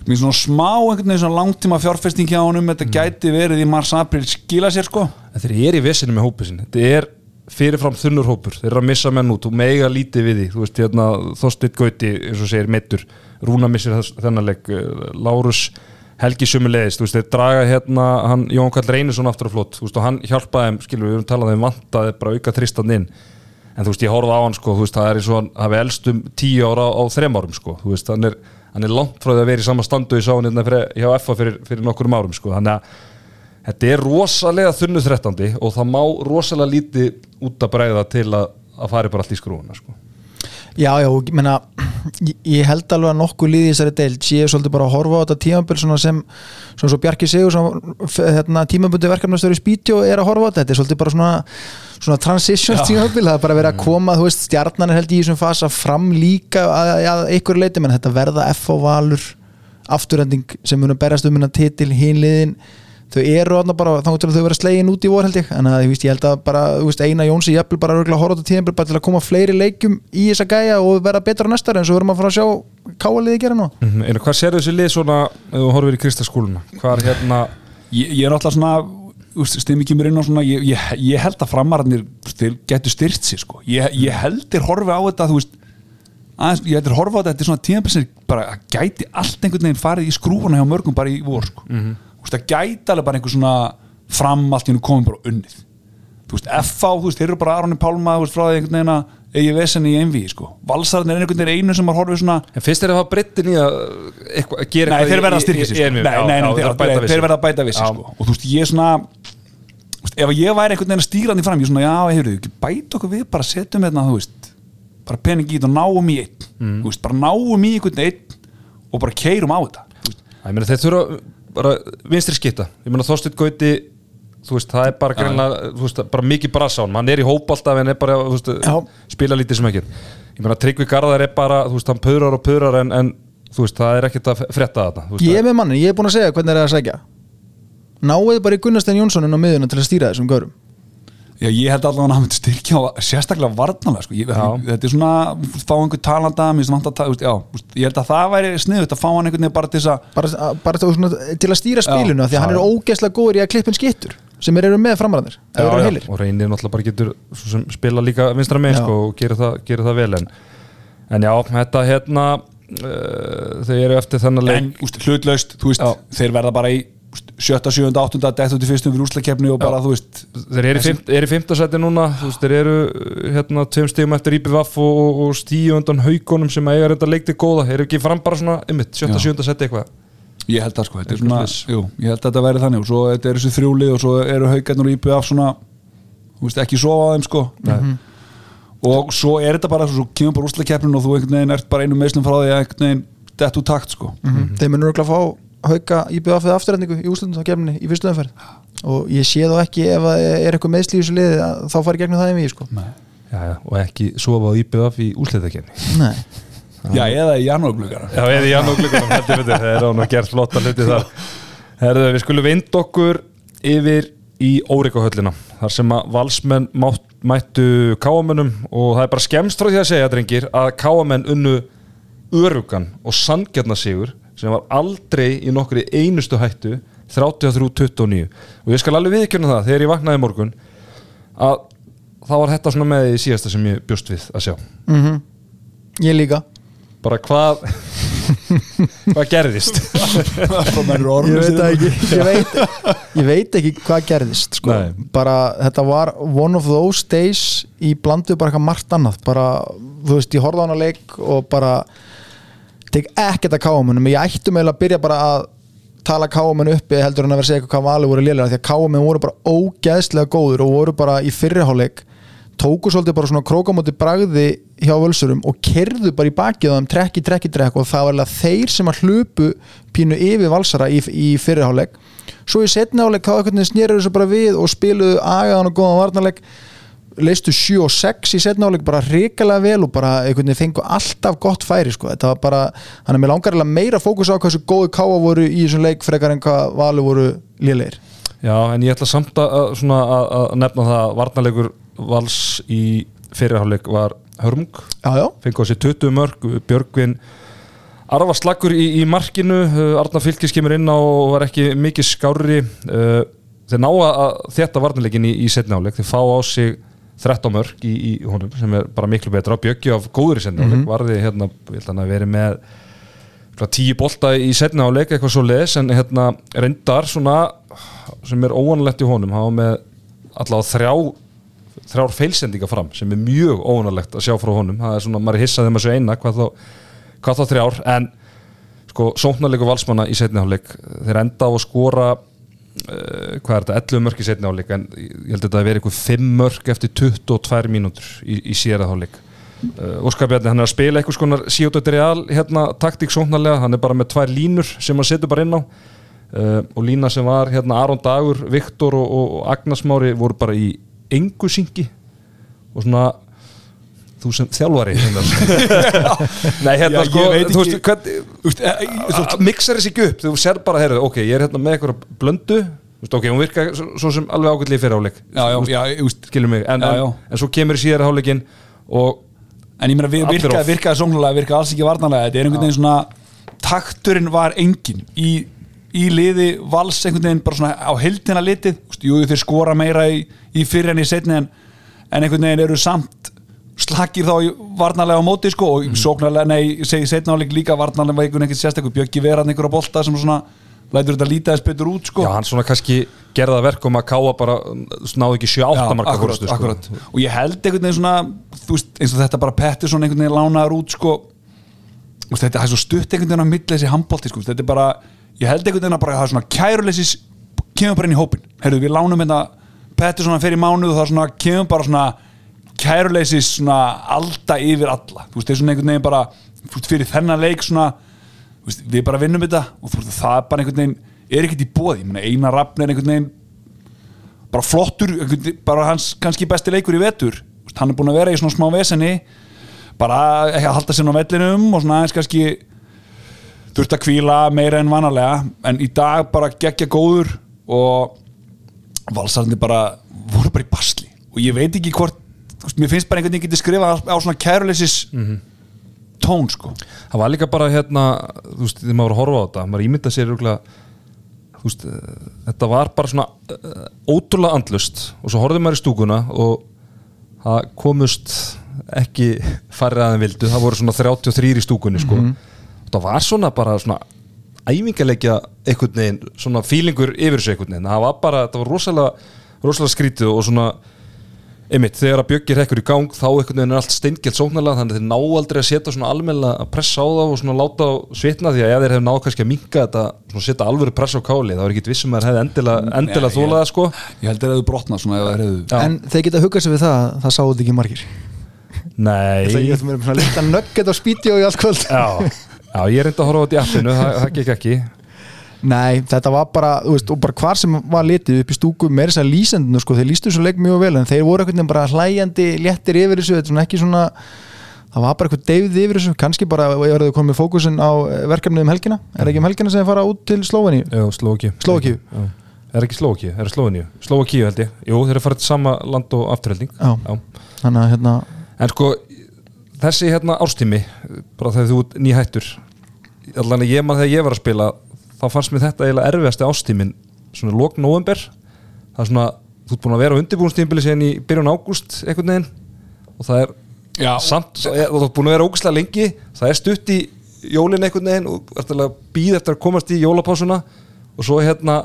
mér svona smá einhvern veginn svona langtíma fjárfesting hjá honum þetta gæti verið í mars april skila sér sko. Þeir eru í vesinu með hópið sinni Þetta er fyrirfram þunnur hópur. Þeir eru að missa menn út og mega lítið við því. Þú veist, hérna, Þorsteinn Gauti, eins og segir meittur Rúna missir þess, þennan leik. Eh, Lárus Helgi Sumulegist Þú veist, þeir draga hérna hann, Jón Kall Reynisson aftur á flott Þú veist, og hann hjálpaði þeim, skilur við, við erum talað þeim vantaði bara auka þristan inn. En þú veist, ég horfði á hann, sko, þú veist, það er eins og hann hafi elst um tíu ára á þrem árum, sko. Þú veist, hann er, hann er langt frá því að vera í sama standu í sáin hérna hjá FA fyrir, fyrir nokkurum árum, sko Þannig að Þetta er rosalega þunnu þrettandi og það má rosalega lítið út að bregða til að, að fari bara allt í skrúuna sko. Já, já, ég meina ég, ég held alveg að nokkuð líði þessari deild sé svolítið bara að horfa á þetta tímabil svona sem, svona svo Bjarki Sigur hérna, tímabundi verkefnastöru Spítjó er að horfa á þetta, þetta er svolítið bara svona svona transitions tímabil, það er bara verið að koma þú veist, stjarnan er held í þessum fasa fram líka að, að, að einhverju leiti menn þetta verða F og Valur afturhending sem munum berast um hennar titil hinliðin þau eru þarna bara þá til að þau vera slegin út í vor held ég en að, ég, víst, ég held að bara þú veist, eina Jónsi jafnvel bara örugglega að horfa á þetta tíðanbíl bara til að koma fleiri leikjum í þessa gæja og vera betra næstar en svo verðum að fara að sjá káaliði gera nú mm -hmm. Hvað sér þessi lið svona ef þú horfir í kristaskúluna? Hvað er hérna ég, ég er alltaf svona stemmi kemur inn á svona ég, ég, ég held að framararnir getur styrt sér sko ég, ég held þeir horfi á þetta þú veist aðeins, ég held þeir horfi á þetta þetta er svona tímabilsir bara að gæti allt einhvern veginn farið í skrúfuna hjá mörgum bara í vor sko Mhm. þú veist það gæti alveg bara einhver svona fram allt í hennu komið bara unnið þú veist FA, þú veist þeir eru bara Aronni Pálma þú veist frá því einhvern veginn að eigi vesen í einví sko valsarðin er einhvern veginn einu sem maður horfið svona En fyrst er það breyttin í að, eitthva, gera Nei, eitthvað þeir verða að styrkja í sko. Nei, nei, nei, þeir við verða að bæta við sig Já. sko. og þú veist, ég er svona veist, ef ég væri einhvern veginn að stýra hann í fram ég er svona, já, heyrðu, ekki bæta okkur við bara setjum hérna, þú veist bara pening í þetta og náum í einn Mm. þú veist, bara náum í einhvern einn og bara keirum á þetta. Æ, bara vinstri skipta Ég meina Þorsteinn Gauti Þú veist, það er bara greinlega, þú veist, bara mikið brasa á hann Hann er í hóp alltaf en er bara, þú veist, spila lítið sem ekki Ég meina, Tryggvi Garðar er bara, þú veist, hann pöðrar og pöðrar en, en þú veist, það er ekkert að frétta þetta ég er með mannin, ég er búin að segja hvernig er það að segja náuðu bara í Gunnastein Jónssonin á miðuna til að stýra þessum görum Já, ég held allavega að hann myndi styrkja á sérstaklega varnalega, sko. ég, þetta er svona fá einhver talanda, mér finnst vant að já, ég held að það væri sniðut að fá hann einhvern veginn bara til að bara, bara til, svona, til að stýra spilinu af því að hann er ógeðslega góður í að klippin skittur sem er eru með framræðir ef þeir eru heilir og reynir náttúrulega bara getur svo sem spila líka vinstra Já. sko, og gerir það, gerir það vel en, en já, þetta hérna uh, þau eru eftir þennan leik hlutlaust, þú veist, Já. þeir verða bara í sjötta, sjöunda, áttunda, dett út í fyrstum fyrir úslakefni og bara, þú veist þeir eru í, eru fimmtasæti núna veist, þeir eru uh, hérna tveim stegum eftir IPVF og, og, og stíu undan haugunum sem eiga reynda leikti góða, þeir eru ekki fram bara svona ymmit, sjötta, Já. sjönda seti eitthvað? Ég held það sko, þetta er svona jú, ég held að þetta væri þannig. Og svo þetta er þessi þrjúlið og svo eru haugarnir og IPF svona þú veist, ekki sofa á þeim sko. Og svo er þetta bara svo kemur bara úslakefnin og þú einhvern veginn ert bara einu meðslum frá því að einhvern veginn dett úr takt sko. Mm þeir munur örugglega að fá hauka íbjöða fyrir afturrætningu í kemni í fyrstu umferð og ég sé þá ekki ef að er eitthvað þessu liði að þá fari gegnum það í mig sko. Já, já, og ekki sofa á IPVF í úsliðakefni Nei. já, eða í janúarglugara Já, eða í betur, það er án að gert flotta hluti þar. Herðu, við skulum vind okkur yfir í Órikahöllina, þar sem að valsmenn mátt, mættu káamennum og það er bara skemmst frá því að segja, drengir, að káamenn unnu örugan og sangjarnasigur sem var aldrei í nokkri einustu hættu 33-29 og ég skal alveg viðkjörna það þegar ég vaknaði morgun að það var þetta svona með í síðasta sem ég bjóst við að sjá. Mm ég líka. Bara hvað hvað gerðist? Ég veit ekki ég veit, ég veit ekki hvað gerðist sko. Bara þetta var one of those days í blandu bara eitthvað margt annað. Bara, þú veist, ég horfði á hana leik og bara tek ekkert að káumunum ég ættum eiginlega að byrja bara að tala káumun uppi heldur en að vera að segja hvað valið voru lélega því að káumun voru bara ógeðslega góður og voru bara í fyrriháleik tóku svolítið bara svona krókamóti bragði hjá völsurum og kerðu bara í bakið á þeim trekk í trekk í trekk og það var alveg þeir sem að hlupu pínu yfir valsara í, í fyrriháleik svo í setni háleik þá veginn snýrur þessu bara við og spiluðu agaðan og góðan varnarleik leistu 7 og 6 í setna áleik bara hrikalega vel og bara einhvern veginn fengu alltaf gott færi sko. þetta var bara, hann er mér langar eiginlega meira fókus á hversu góðu káa voru í þessum leik frekar en hvað valu voru lélegir. Já, en ég ætla samt að, að, svona, að, að nefna það að varnarleikur vals í fyrirháleik var hörmung, fengi á sér 20 mörg Björgvin Arfa slaggur í, í markinu, uh, Arna Fylkis kemur inn á og var ekki mikið skári uh, þeir ná að þetta varnarleikin í, í setni áleik, þeir fá á sig 13 mörg í, í honum sem er bara miklu betra, Bjöggi af góður í setni áleik varði hérna, ég held að veri með tíu bolta í setni áleik eitthvað svo les en hérna reyndar svona sem er óvanlegt í honum hafa með allavega þrjá þrjár feilsendinga fram sem er mjög óvanlegt að sjá frá honum. Það er svona, maður hissað þeim að sjá eina hvað þá, hvað þá þrjár en sko, sóknarleiku valsmanna í setni áleik þeir enda á að skora uh, hvað er þetta, 11 mörk í setni áleik en ég held að þetta að vera eitthvað 5 mörk eftir 22 mínútur í, í síðara áleik uh, Óskar Bjarni, hann er að spila eitthvað skonar síótauterial hérna taktík sóknarlega, hann er bara með tvær línur sem hann setur bara inn á. Uh, og lína sem var hérna Aron Dagur, Viktor og, og, og Agnes Mári voru bara í engu syngi og svona þú sem þjálfari Nei, hérna Já, sko, þú veist, hvern, Þú veist, e- e- þú veist, mixar þessi ekki upp, þú sér bara heyrðu, ok, ég er hérna með eitthvað blöndu. Ok, hún virka svo, sem alveg ágætlega fyrir áleik já, já, já, þú veist skilur mig, en, Já, en, já. en svo kemur í síðara háleikin og En ég meina, virkaði, off. virkaði sóknulega, virkaði alls ekki varnarlega. Þetta er einhvern veginn svona Takturinn var engin í, í liði vals einhvern veginn bara svona á heildina litið. Jú, þeir skora meira í, í fyrir en í setni en, en einhvern veginn eru samt slakir þá varnarlega á móti sko, og Mhm. sóknarlega, nei, segi setna áleik líka varnarlega var einhvern veginn sérstaklega bjöggi verað einhver á bolta sem svona lætur þetta lítið aðeins betur út sko. já, hann svona kannski gerða verkum að káa bara snáði ekki 7-8 marka fórstu, sko. og ég held einhvern veginn svona veist, eins og þetta bara Pettersson einhvern veginn lánaður út sko veist, þetta er svo stutt einhvern veginn á milli þessi handbólti sko. þetta er bara, ég held einhvern veginn að bara það er svona kæruleysis, kemur bara inn í hópin heyrðu, við lánum þetta Pettersson að fer í mánuð og það er svona, kemur bara svona kæruleysis svona alda yfir alla, þú veist, það er svona einhvern veginn bara veist, fyrir þennan leik svona veist, við bara vinnum þetta og þú veist, það er bara einhvern veginn er ekkert í bóði, eina rafn er einhvern veginn bara flottur, veginn- bara hans kannski besti leikur í vetur. Veist, hann er búin að vera í svona smá vesenni bara ekki að halda sér á vellinum og svona aðeins kannski þurft að kvíla meira en vanalega. En í dag bara geggja góður og valsarandi bara voru bara í basli. Og ég veit ekki hvort mér finnst bara einhvern veginn getið skrifað á, á svona kæruleysis tón sko. Það var líka bara hérna þú veist, þegar maður var að horfa á þetta maður ímynda sér rúglega þú veist, þetta var bara svona uh, ótrúlega andlust og svo horfði maður í stúkuna og það komust ekki farið aðeins vildu, það voru svona 33 í stúkunni sko, það var svona bara svona æfingalegja einhvern veginn, svona fílingur yfir þessu einhvern veginn, það var bara, það var rosalega rosalega skrítið og svona einmitt, þegar að bjöggir hekkur í gang þá einhvern veginn er allt steingelt sóknarlega þannig að þeir ná aldrei að setja svona almennilega að pressa á þá og svona láta á svitna því að ef þeir hefur náð kannski að minka þetta svona setja alvöru pressa á káli þá er ekki vissum að þeir hefði endilega, endilega ég- þólaða sko. ég held að það hefur brotnað svona ef það hefðu Já. En þeir geta huggað sér við það Það sáu þetta ekki margir. Nei, Það að vera lítið nögget á spíti og í já, já, ég reyndi að horfa á þetta í appinu það, það gekk ekki Nei, þetta var bara, þú veist, og bara hvar sem var litið upp í stúku með þess að lýsendinu sko, þeir lýstu svo leik mjög vel en þeir voru veginn bara hlæjandi, léttir yfir þessu þetta er svona ekki svona, það var bara eitthvað deyfð yfir þessu, kannski bara ef þau komið fókusin á eh, verkefnið um helgina. Er ekki um helgina sem þeir fara út til Slóvakíu. Slóvakíu. Já. Er ekki Slóvakíu, er það Slóveníu? Slóvakíu held ég, jú, þeir eru farið til sama land og afturhelding. Já. þannig að hérna En sko, þessi hérna allan að ég mann þegar ég var að spila þá fannst mér þetta eiginlega erfiðasti ástímin svona lók november það er svona, þú ert búin að vera á undirbúinstímbili síðan í byrjun ágúst einhvern veginn og það er Já. samt, þú ert búin að vera ógustlega lengi það er stutt í jólin einhvern veginn og ert alveg að býða eftir að komast í jólapásuna og svo hérna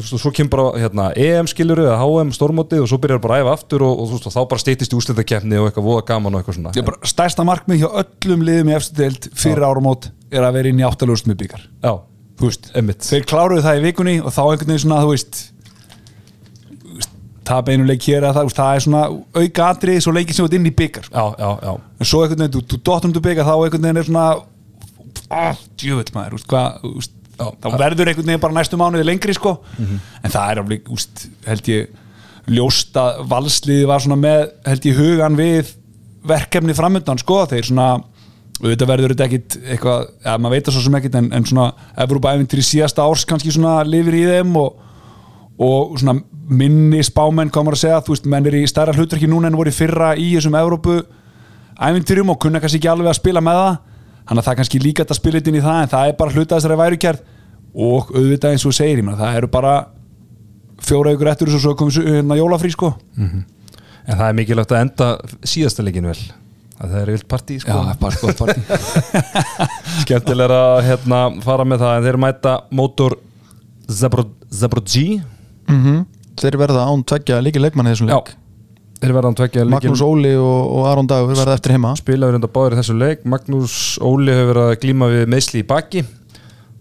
svo, svo kemur bara hérna, EM skilur eða HM stórmótið og svo byrjar bara að æfa aftur og, og, þú og þá bara steytist í úslitakefni og eitthvað voða gaman og eitthvað svona. Bara, stærsta markmið hjá öllum liðum í efstu deild fyrir áramót er að vera inn í áttalugust með byggar Já, þú veist, Einmitt. þeir kláruðu það í vikunni og þá einhvern veginn svona, þú veist þú tapa einu leik hér eða það, þú veist, það er svona auka atrið svo leikið sem þú ert inn í byggar já, já, já. En svo einhvern veginn, þú, þú dottum til byggar þá einhvern veginn er svona ah, djöfull maður, þú veist, hvað þú veist, þá verður einhvern veginn bara næstu mánuði lengri sko, en það er alveg, þú veist, held ég ljóst að valsliði var svona með, held ég hugan við verkefni framöndan sko, þeir svona auðvitað verður þetta ekkit eitthvað, ja, maður veit það svo sem ekkit en, en svona Evrópa-æfintir í síðasta árs kannski svona lifir í þeim og, og svona minni spámenn maður að segja, þú veist, menn er í stærra hlutverki núna en voru fyrra í þessum Evrópu-æfintirum og kunna kannski ekki alveg að spila með það. Þannig að það kannski líka þetta inn í það en það er bara hluta þessari værukjærð og auðvitað eins og segir, ég meina, það eru bara fjóra ykkur eftir og komið hérna sko. Mikilvægt að vel að það er vilt partí sko. Já, bara sko partí. Skemmtilega að hérna, fara með það en þeir mæta mótor Zabrodji mm þeir verða án tveggja líki leikmanni þessum Já, leik. Þeir verða hann tvekja Magnús Óli og, og Aron Dagur verða eftir heima. Spilaður enda báður í þessu leik. Magnús Óli hefur verið að glíma við meðsli í baki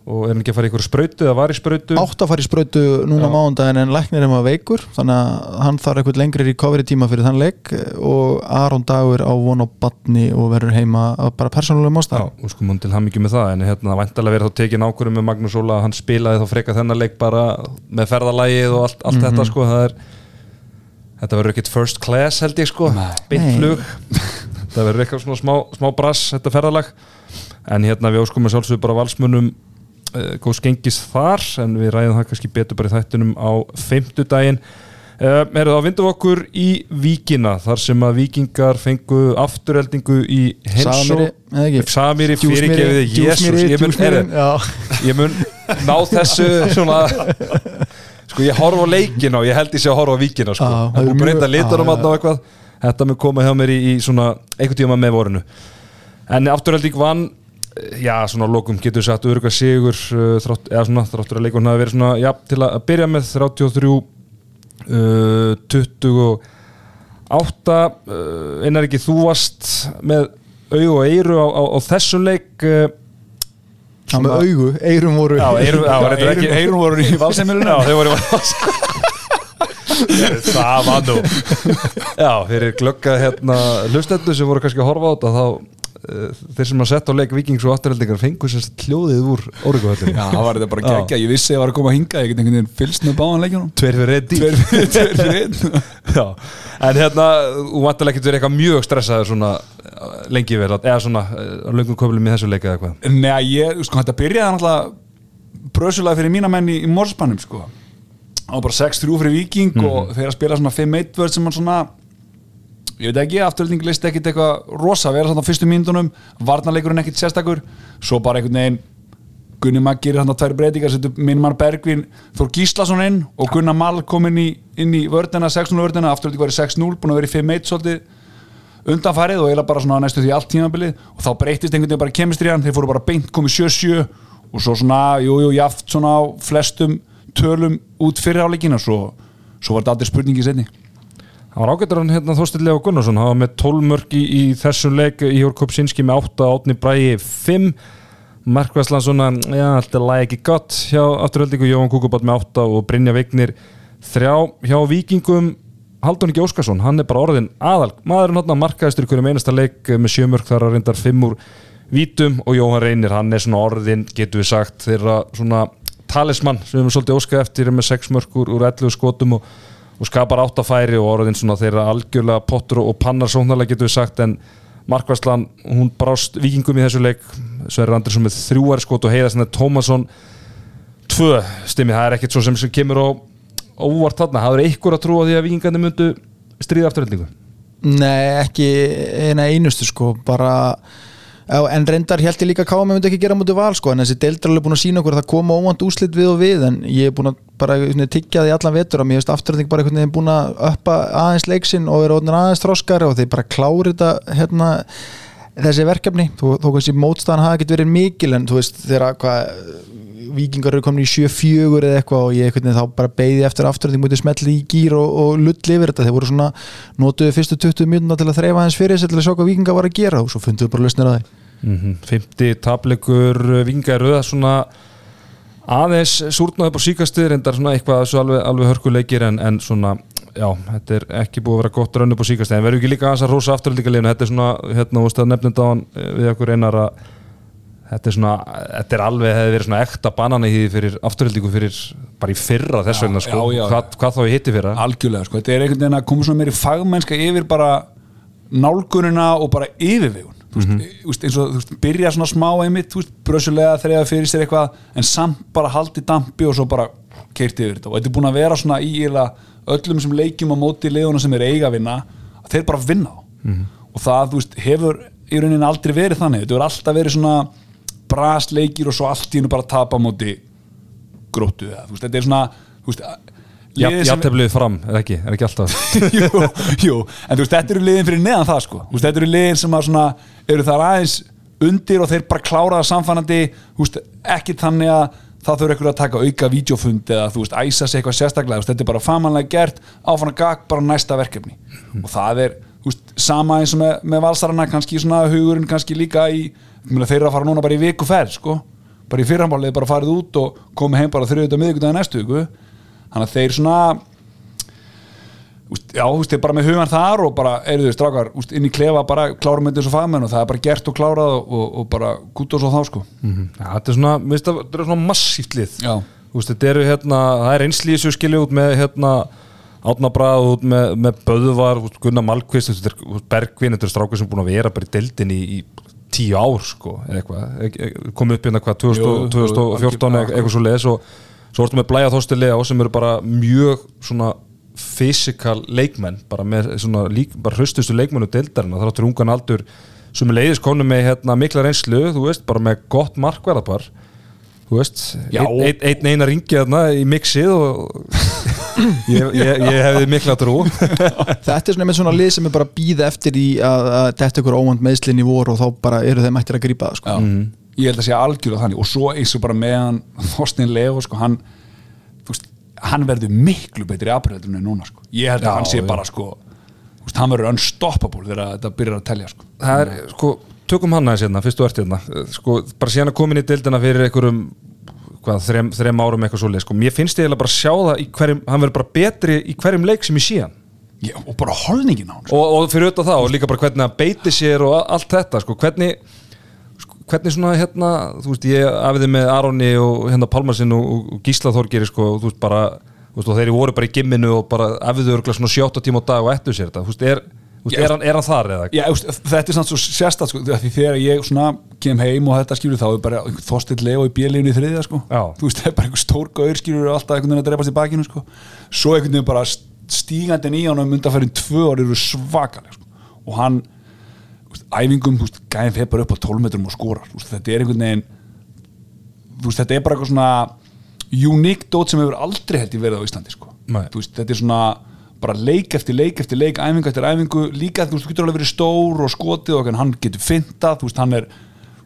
og er hann ekki að fara í ykkur sprautu eða var í sprautu átt að fara í sprautu núna Já. mánudaginn en læknir er maður veikur þannig að hann þarf eitthvað lengri recovery tíma fyrir þann leik og Aron Dagur á von á batni og verður heima bara persónulega Já, mástæð og sko múin til hann mikið með það en hérna væntalega verið þá tekin ákvörðum með Magnús Óla hann spilaði þá freka þennan leik bara með ferðalægið og allt, allt Mhm. þetta sko það er þetta verður ekkit first class held ég sko Nei. beint Nei. flug það verður eitthvað svona smá, smá brass þetta ferðalag en hérna við óskum að sjálfsögðu bara valsmunum uh, góð skengis þar en við ræðum það kannski betur bara í þættunum á fimmtudaginn. Uh, erum það að vindum okkur í Víkina þar sem að Víkingar fengu afturheldingu í Hensó Samiri, fyrirgefiði Jésús ég mun, heyrðu, já. ég mun ná þessu svona sko ég horf á leikina og ég held ég sé að horfa á Víkina sko. Já, það er mjög- litunum já, þarna og eitthvað. Þetta mun koma hjá mér í, í svona einhvern tíma með vorinu. En afturhelding vann eh, já svona að lokum getur sagt örga sigur uh, þrátt, eða svona þráttur að leikun hafi verið svona já til að að byrja með 33 uh, 28 uh, einar ekki þú varst með augu og eiru á, á, á þessum leik uh, Já, með augu, eirum voru Já, eiru, já, Já, Eyrun- Eyrun voru í valseimilinu Já, þau voru Það var nú. Já, fyrir glögga hérna hlustendur sem voru kannski að horfa á þetta þá uh, þeir sem að setja á leik vikings og afturheldingar fengu sérst hljóðið úr orguhöllinu Já, það var þetta bara Já. geggja, ég vissi að ég var að koma að hinga ég get einhvern veginn fylst með báðanleikjunum Tveir fyrir einn fyrir tveir fyrir einn. Já, en hérna þú vantilega verið eitthvað mjög stressaður svona uh, lengi vel, eða svona á löngum köflum í þessu leika eða eitthvað Nei, ég, sko, þetta byrjaði náttúrulega brösulega fyrir mína menn í, morspannum, sko ég veit ekki, afturölding listi ekkit eitthvað rosa, vera svona á fyrstu mínútonum varnarleikurinn ekkit sérstakur. Svo bara einhvern veginn Gunni Maggir hann að tvær breytingar, setur Minnmar Bergvin Þór Gíslason inn og Gunnar Mall kom inn í, inn í vördina, 6-0 vördina afturölding var í 6-0, búin að vera í 5-1 svolítið undanfærið og eiginlega bara svona næstu því allt tímabilið. Og þá breytist einhvern veginn bara kemistriðan, þeir fóru bara beint komið 7-7 og svo svona, jú, jú, jaft svona á flestum tölum út fyrir áleikina svo, svo var þetta aldrei spurningi setni hann var ágættur hann hérna Þorstin Leo Gunnarsson. Hann var með 12 mörg í, í þessum leik í Jórkup Sinski með 8, Átni Bræi 5 Markvæslan svona, já, alltaf læg ekki gott hjá afturöldingu Jóhann Kúkubat með 8 og Brynja Vignir 3 hjá Víkingum Haldun ekki Óskarsson, hann er bara orðin aðal maðurinn hann markaðistur hverjum einasta leik með sjömörk þar að reyndar 5 úr vítum. Og Jóhann Reynir, hann er svona orðin getur við sagt, þeirra svona talismann sem við erum svolítið óskað eftir með 6 mörkur úr 11 skotum og, skapar áttafæri og orðin svona þeirra algjörlega pottur og pannar sóknarlega getur við sagt en Markvæslan, hún brást vikingum í þessu leik. Sverri Andersson með þrjúar skot og heiða sinna Tómasson tvö. Stimmi, það er ekkert svo sem, sem kemur á óvart þarna, það er ykkur að trúa því að vikingandi myndu stríða afturöldingu Nei, ekki eina einustu sko, bara en reyndar held ég líka að KM myndi ekki gera mútið val sko, en þessi deildar er búin að sína okkur að það koma óvand úslit við og við, en ég er búin að bara svona, tyggja því allan vetur að mér veist afturölding bara einhvern veginn búin að uppa aðeins leiksinn og vera aðeins þroskari og þeir bara klári þetta hérna, þessi verkefni, þó, kannski mótstæðan hafa ekkert verið mikil, en þú veist þegar hvað vikingar eru komin í 7-4 eða eitthvað og ég einhvern veginn þá bara beigði eftir afturölding mútið smetli í gýr og, og lull yfir þetta, þeir voru svona notuðu fyrstu 20 mjönda til að þreifa aðeins fyrir til að sjá hvað vikingar var að gera og svo funduðu bara lausnir að þeir mm -hmm. 50 tablegur vikingar rauða svona aðeins súrnaði upp á síkastir reyndar svona eitthvað alveg, alveg hörkuleikir en, en svona, já, þetta er ekki búið að vera gott raun upp á síkastir, en verður ekki líka aðeins að rosa afturöldingarleginu, þetta er svona, hérna, þetta er svona, þetta er alveg hefði verið svona ekta banana í því fyrir afturöldingu fyrir bara í fyrra þess vegna sko, já, já. hvað, hvað þá ég hitti fyrra? Algjörlega, sko, þetta er einhvern veginn að koma svona meiri fagmennska yfir bara nálgunina og bara yfirvegun. Þú veist, þú veist, eins og þú veist, byrja svona smá einmitt, þú veist, brösulega þegar fyrir sér eitthvað en samt bara haldi dampi og svo bara keirti yfir þetta. Og þetta er búin að vera svona í öllum sem leikjum á móti leðuna sem er eiga að vinna að vinna á. Og það, veist, hefur í rauninni brasleikir og svo allt í hennu bara tapa á móti gróttu veist, þetta er svona veist, sem- Jafnteflið fram, er ekki, er ekki alltaf? Jú, jú, en þú veist, þetta eru liðin fyrir neðan það sko, þú veist, þetta eru liðin sem að svona eru þar aðeins undir og þeir bara klára það samfannandi, þú veist, ekki þannig að það þurfa ykkur að taka auka vídeofund eða þú veist, æsa sig eitthvað sérstaklega. Þú veist, þetta er bara famanlega gert, áfann að gag bara næsta verkefni. Og það er veist, sama eins og með, með valsarana kannski svona hugurinn kannski líka í meina, þeir eru að fara núna bara í viku ferð sko, bara í fyrramálið bara farið út og komið heim bara þriðut og miðvikudaginn næstu viku. Þannig að þeir svona úst, já, veist, þeir bara með hugan þar og bara, eru þau strákar, úst, inn í klefa bara klárum með þessu fagmenn og það er bara gert og klárað og, og, og bara gútt og svo þá sko. Já, þetta er svona, það, þetta er svona massíft lið. Þetta eru hérna, það er einslýð sem skilja út með hérna Átna Brað út með, með Böðvar út, Gunnar Malkvist, er Bergvin þetta er strákur sem er búin að vera bara í deildin í, í tíu ár sko, eða eitthvað. Komið upp hérna hvað, 2000, Jú, jú, 2014 algjör- eitthvað, svo leðis og svo ertu með Blæja Þorstilega sem eru bara mjög svona fysikal leikmenn bara með svona lík, bara hrustustu leikmennu deildarinn það áttur ungan aldur sem er leiðis konu með hérna mikla reynslu þú veist, bara með gott markverðapar þú veist, einn ein, ein, eina ringi þarna í mixið og ég, ég, ég hefði mikla trú Þetta er svona með svona lið sem er bara býða eftir í að, að þetta ykkur óvand meðslinn í vor og þá bara eru þeim eftir að grípa það sko. Já, ég held að sé algjörlega þannig og svo eins og bara meðan Þorstin Leo sko, hann, þú veist, hann verður miklu betri afbreyðinu en núna sko. ég held að Já, hann sé bara sko, þú veist, hann verður unstoppable þegar þetta byrjar að telja sko. það er, sko, tökum hann aðeins hérna fyrst þú ert hérna, sko, bara síðan að komin í deildina fyrir einhverjum hvað, þrem, þrem árum eitthvað svoleið, sko, mér finnst ég eiginlega bara að sjá það hverjum, hann verður bara betri í hverjum leik sem ég sé hann. Já, og bara holningin á hann sko. og, og fyrir auðvitað það og líka bara hvernig hann beiti sér og allt þetta sko, hvernig sko, hvernig svona hérna, þú veist, ég afiði með Aroni og hérna Pálmarsinn og, og- og Gísla Þorgeri sko, og þú veist, bara þú veist, og þeir voru bara í gimminu og bara afiðu örgulega svona sjóta tíma á dag og ettu sér þetta, þú veist, er Já. er, hann, er hann þar eða? Já, úst, þetta er samt svo sérstætt sko, því þegar ég svona kem heim og þetta skilur þá er bara þorstill leo í bjeliðinu í þriðja sko. Já. þú veist, það er bara einhver stór gaur skilur alltaf einhvern veginn að dreipast í bakinu sko. svo einhvern veginn bara stígandi í honum undanfærin tvö orð eru svakaleg sko. og hann úst, æfingum, þú veist, gæðin fyrir bara upp á 12 metrum og veist, þetta er einhvern veginn þú veist, þetta er bara eitthvað svona unique dót sem hefur aldrei held ég verið á Íslandi sko. Nei. þú veist, þetta er svona bara leik eftir leik eftir leik, æfingu eftir æfingu líka þú veist, þú getur alveg verið stór og skotið og hann getur fyndað, þú veist, hann er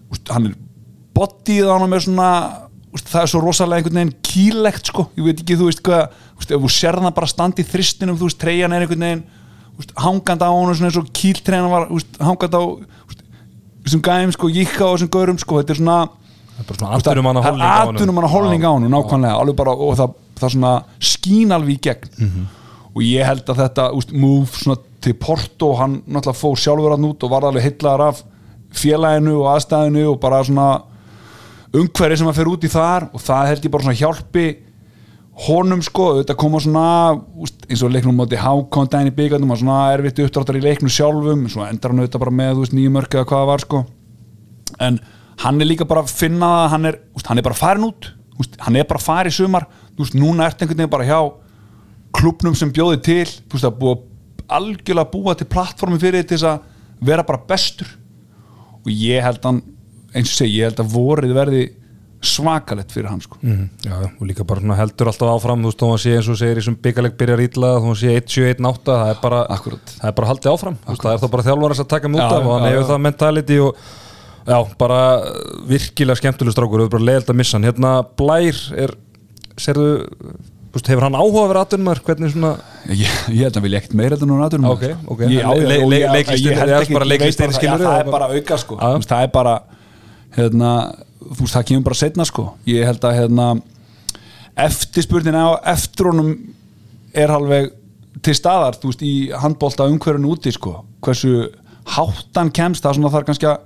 veist, hann er bodyð á hann með svona, veist, það er svo rosalega einhvern veginn kýlegt, sko, ég veit ekki þú veist hvað, þú veist, ef þú sérna bara standi í þristinum, þú veist, treyjan er einhvern veginn veist, hangandi á hann svona eins og kýltreyjan var, hangandi á þessum gæm, sko, jíkka á þessum gaurum, sko, þetta er svona Það er bara atvinnum hann að holning á hann bara, og það, það svona skín alveg í gegn Mhm. Og ég held að þetta úst, move til Porto, hann náttúrulega fór sjálfur hann út og var alveg heillar af félaginu og aðstæðinu og bara svona umhverfi sem að fer út í þar og það held ég bara svona hjálpi honum sko, þetta koma svona úst, eins og leiknum móti hákon dæni byggandum og svona erfitt uppdráttar í leiknum sjálfum svo endar hann auðvitað bara með þú veist, nýju mörk eða hvað það var sko. En hann er líka bara að finna hann er, úst, hann er bara farin út hann er bara farið sumar. Úst, núna ert einhvern veginn bara hjá klubnum sem bjóði til veist, að búa algjörlega búa til plattformi fyrir til þess að vera bara bestur og ég held hann eins og segi, ég held að vorið verði svakalett fyrir hann sko. Mhm, Já, og líka bara svona heldur alltaf áfram þú veist, þó hann sé eins og segir í sem byggaleg byrjar ítla þó hann sé 1-7-1-8 það er bara, Akkúrat. það er bara haldið áfram veist, það er þá bara þjálfarans að taka mút Já, af og hann hefur það mentality og já, bara virkilega skemmtileg strákur, það er bara leiðilt að missa hann hérna Blær er, serðu veist, hefur hann áhuga að vera atvinnumar hvernig svona, ég, ég held að vilja ekkert meira núna aðurum Ok, ok. leiklistin- eða ekki- bara leiklistin, skilurðu, já, það er bara auka sko. Það er bara hérna, þú veist, það kemur bara setna sko. Ég held að hérna, eftirspurnin á eftir honum er alveg til staðar þú veist, í handbólta umhverfinu úti sko, hversu háttan kemst það svona þarf kannski að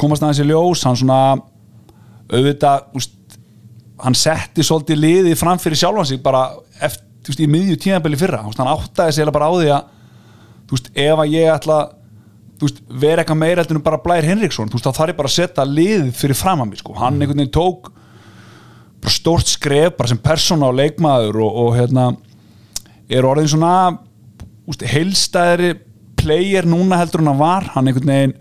komast aðeins í ljós hann svona auðvitað, þú veist, hann setti svolítið liðið fram fyrir sjálfan sig bara eftir, þú veist, í miðju tíðanbeli fyrra. Þú veist, hann áttaði sig eiginlega bara á því að þú veist, ef að ég ætla þú veist, vera eitthvað meira heldur en bara Blær Henriksson þú veist, þá þarf ég bara að setja liðið fyrir fram að mig sko. hann einhvern veginn tók bara stórt skref, bara sem persóna og leikmaður og, og hérna er orðin svona úst, heilstæðri player núna heldur hann var. Hann einhvern veginn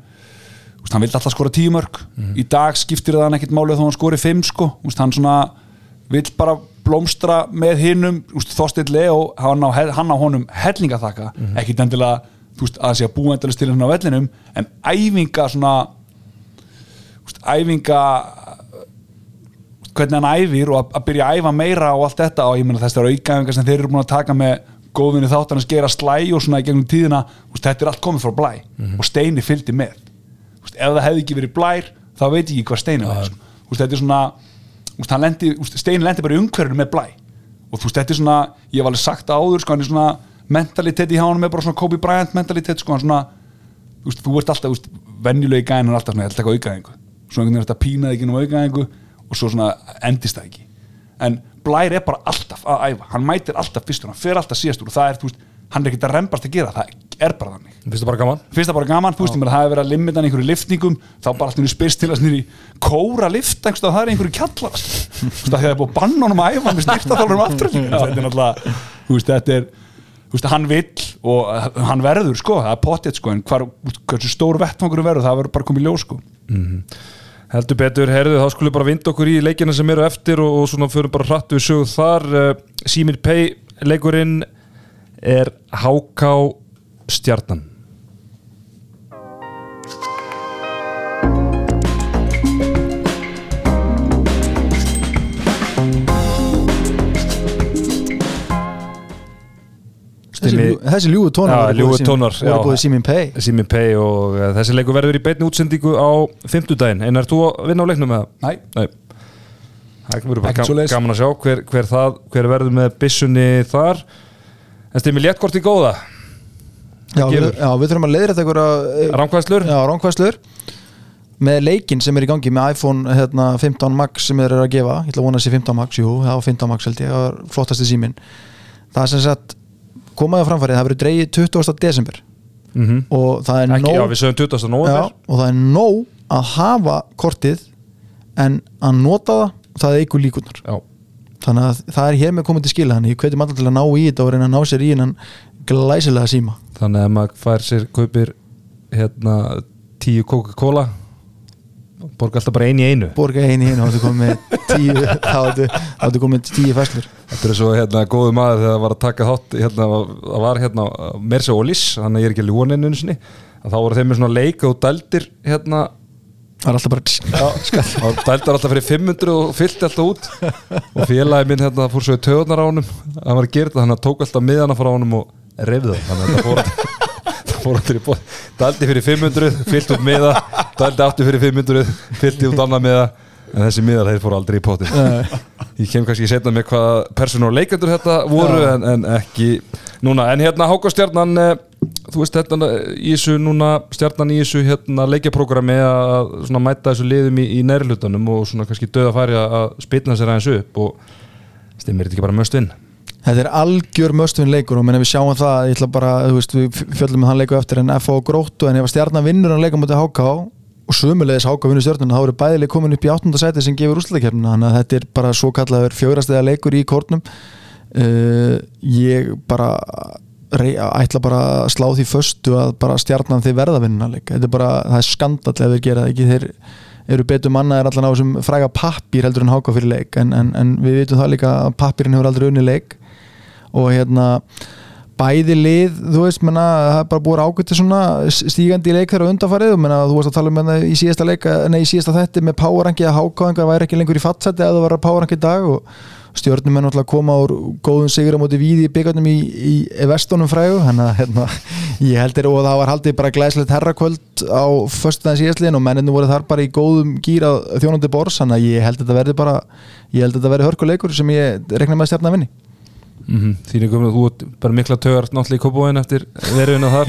úst, hann vildi alltaf skora tíu mörg í dag skiptir það hann ekkert málið þó hann skori fimm sko. Úst, hann svona vill bara blómstra með hinnum Þorstein Leo, hann á, hann á honum hellinga þakka, ekkert endilega veist, að sé að búa endalist til hann á vellinum en æfinga svona æfinga hvernig hann æfir og að, byrja að æfa meira og allt þetta og ég meina þessar aukaæfingar sem þeir eru búin að taka með góðvinni þáttan að skera slæ og svona í gegnum tíðina þetta er allt komið frá blæ. Og Steini fylgdi með ef það hefði ekki verið blær þá veit ég ekki hvað Steini var sko. úst, þetta er svona hann lendi, úst, Steini lendi bara í umhverfinu með blæ. Og þú veist þetta er svona ég hef alveg sagt áður sko, hann er svona mentalitet í hánum er bara svona Kobe Bryant mentalitet sko, hann svona þú veist, ert alltaf, veist, venjulegi gæðin er alltaf svona, ég ætla að taka aukaðingu svo einhvern veginn er þetta pínaði ekki um aukaðingu og svo svona endist það ekki. En Blær er bara alltaf að æfa. Hann mætir alltaf fyrstur, hann fer alltaf síðastur og það er, þú veist, hann er ekkert að rembast að gera það er bara þannig. Finnst það bara gaman? Finnst það bara gaman, þú veist, það hefur verið að limita einhverju liftningum, þá bara alltaf spyrst til að snýri kóra lift, einhverstu það er einhverju kjallar þú veist, það hefur búið að banna honum að æfa með styrtaþálurum aftur þetta er náttúrulega, þú veist, þetta er þú veist, hann vill og hann verður sko, það er potið sko, en hvar, hversu stór vettfangur verður, það verður bara komið í ljós sko. Heldur betur, herðu, þá skulum við bara vinda okkur í leikina sem eru eftir og, og svona fyrir bara hratt við sögum þar. Uh, Simir Pei leikurinn er HK Stjarnan. Ljú- þessi ljúu tónar Já, voru búið Sim- tónar, já. voru búið Simin Pay Simir Pei og uh, þessi leikur verður í beinni útsendingu á fimmtudaginn, en er þú að vinna á leiknum með það? Nei. Nei. Það verður bara gam, gaman að sjá hver, hver, það, hver verður með byssunni þar. En stimmi léttkort í góða já, við, já, við þurfum að leiðra þetta Ránkvæslur Já, ránkvæslur með leikinn sem er í gangi með iPhone hérna, 15 Max sem þeir eru að gefa ég ætla að vona þessi 15 Max, jú, það var 15 Max held ég það var flottasti síminn það er sem sagt komaði á framfærið, það verður dreigið 20. desember Mhm. og það er ekki, já, nóg við sögum 20. já, november og það er nóg að hafa kortið en að nota það það eigur líkunar já, þannig að það er hér með komið til skila þannig ég hvetjum alltaf til að ná í þetta og reyna að ná sér í hennan glæsilega síma. Þannig að maður fær sér kaupir hérna tíu Coca-Cola borga alltaf bara ein í einu. Borga einu í einu þá áttu komið komið tíu fæslur Þetta er svo hérna góðu maður þegar það var að taka þátt hérna, það var hérna Merse Ólís, þannig að ég er ekki ljónin einu sinni, að þá voru þeim með svona leik og dældir hérna. Það er alltaf bara og dældar alltaf fyrir 500 og fyllt alltaf út. Og félagi minn hérna fór svo í töðunar á honum. Hann var að gera þetta, þannig að tók alltaf miðana frá honum og reyfði það, fór það fór allir í bóð dældi fyrir 500, fyllt út miða dældi aftur fyrir 500, fyllti út annað miða en þessi miðar þeir fóru aldrei í potin ég kem kannski setna með hvað persónu og leikendur þetta voru en, en ekki núna, en hérna Háka Stjarnan eh, þú veist hérna í þessu núna Stjarnan í þessu hérna leikjaprógrami að svona mæta þessu liðum í, í næri hlutanum og svona kannski döða færi að spilna sér aðeins upp og stimmir þetta ekki bara möst inn Þetta er algjör möstvinn leikur og menn við sjáum það, ég ætla bara, þú veist, við fjöllum með hann leiku eftir en FH gróttu en ef að stjarnan vinnur hann leika mútið HK og sömulegis HK vinnur stjarnan þá eru bæðileg komin upp í áttunda sæti sem gefur úrslutakefnina þannig að þetta er bara svo kallaður fjórastega leikur í kórnum. Uh, ég bara rey, ætla bara að slá því föstu að bara stjarnan þeir verða vinnuna leik. Þetta er bara, það er skandall ef þeir gera það ekki. Þeir eru betur mannaðir allan á þessum fræga pappír heldur en háka fyrir leik. En, en, en við vitum það líka að pappírin hefur aldrei unni leik og hérna bæði lið, þú veist, menna, það er bara búið ágætti svona stígandi í leik þeirra undanfarið. Og menna, þú veist að tala um þetta í síðasta leik nei, í síðasta þetti með powerrangi að hákáðinga væri ekki lengur í fattsætti að það var powerrangi í dag og stjórnum er náttúrulega að koma úr góðum sigur á móti víði í byggarnum í, í, í vestunum frægu, þannig að hérna, ég heldur og það var haldið bara glæslegt herrakvöld á föstudaginn síðastliðin og menninu voru þar bara í góðum gýra þjónandi bors, þannig að ég held að þetta verði bara ég held að þetta verði hörkuleikur sem ég rekna með að stjarna að vinni mm -hmm. Þín er komin að þú bara mikla tögar náttúrulega í kópóin eftir veruðina þar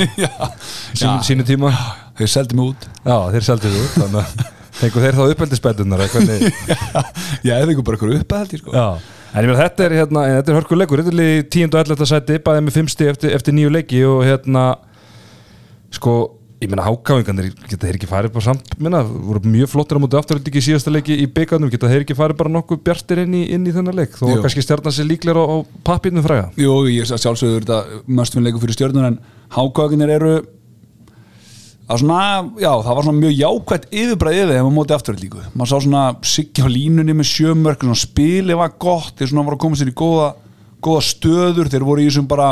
sínu, Já. sínu tíma þeir seldi mig út Já, þeir seldu þú þannig að fengu þeir þá uppeldisbætunar hvernig já, þeir fengur bara eitthvað upp að held ég sko Já, en ég meina þetta er hérna, er hörkuleikur, þetta er 10. og 11. sæti, bæðið með 5 stig eftir, eftir nýju leiki og hérna sko, ég meina hákáingarnir geta þeir ekki farið bara samt, minna voru mjög flottir á móti afturöldingi í síðasta leiki í byggarnum geta þeir ekki farið bara nokkuð bjartir inn í, inn í þennan leik, þó Jú. kannski stjarnan sér líklega á, á pappirnum fræga. Jú, ég er sjálfsögður þetta möstfinleiku fyrir stjörnun en hákákinir eru að svona, já, það var svona mjög jákvætt yfirbræðið yfir þeim á móti afturöld líku maður sá svona siggi á línunni með sjömörk svona spilið var gott, þeir svona voru að koma sér í góða, góða stöður þeir voru í þessum bara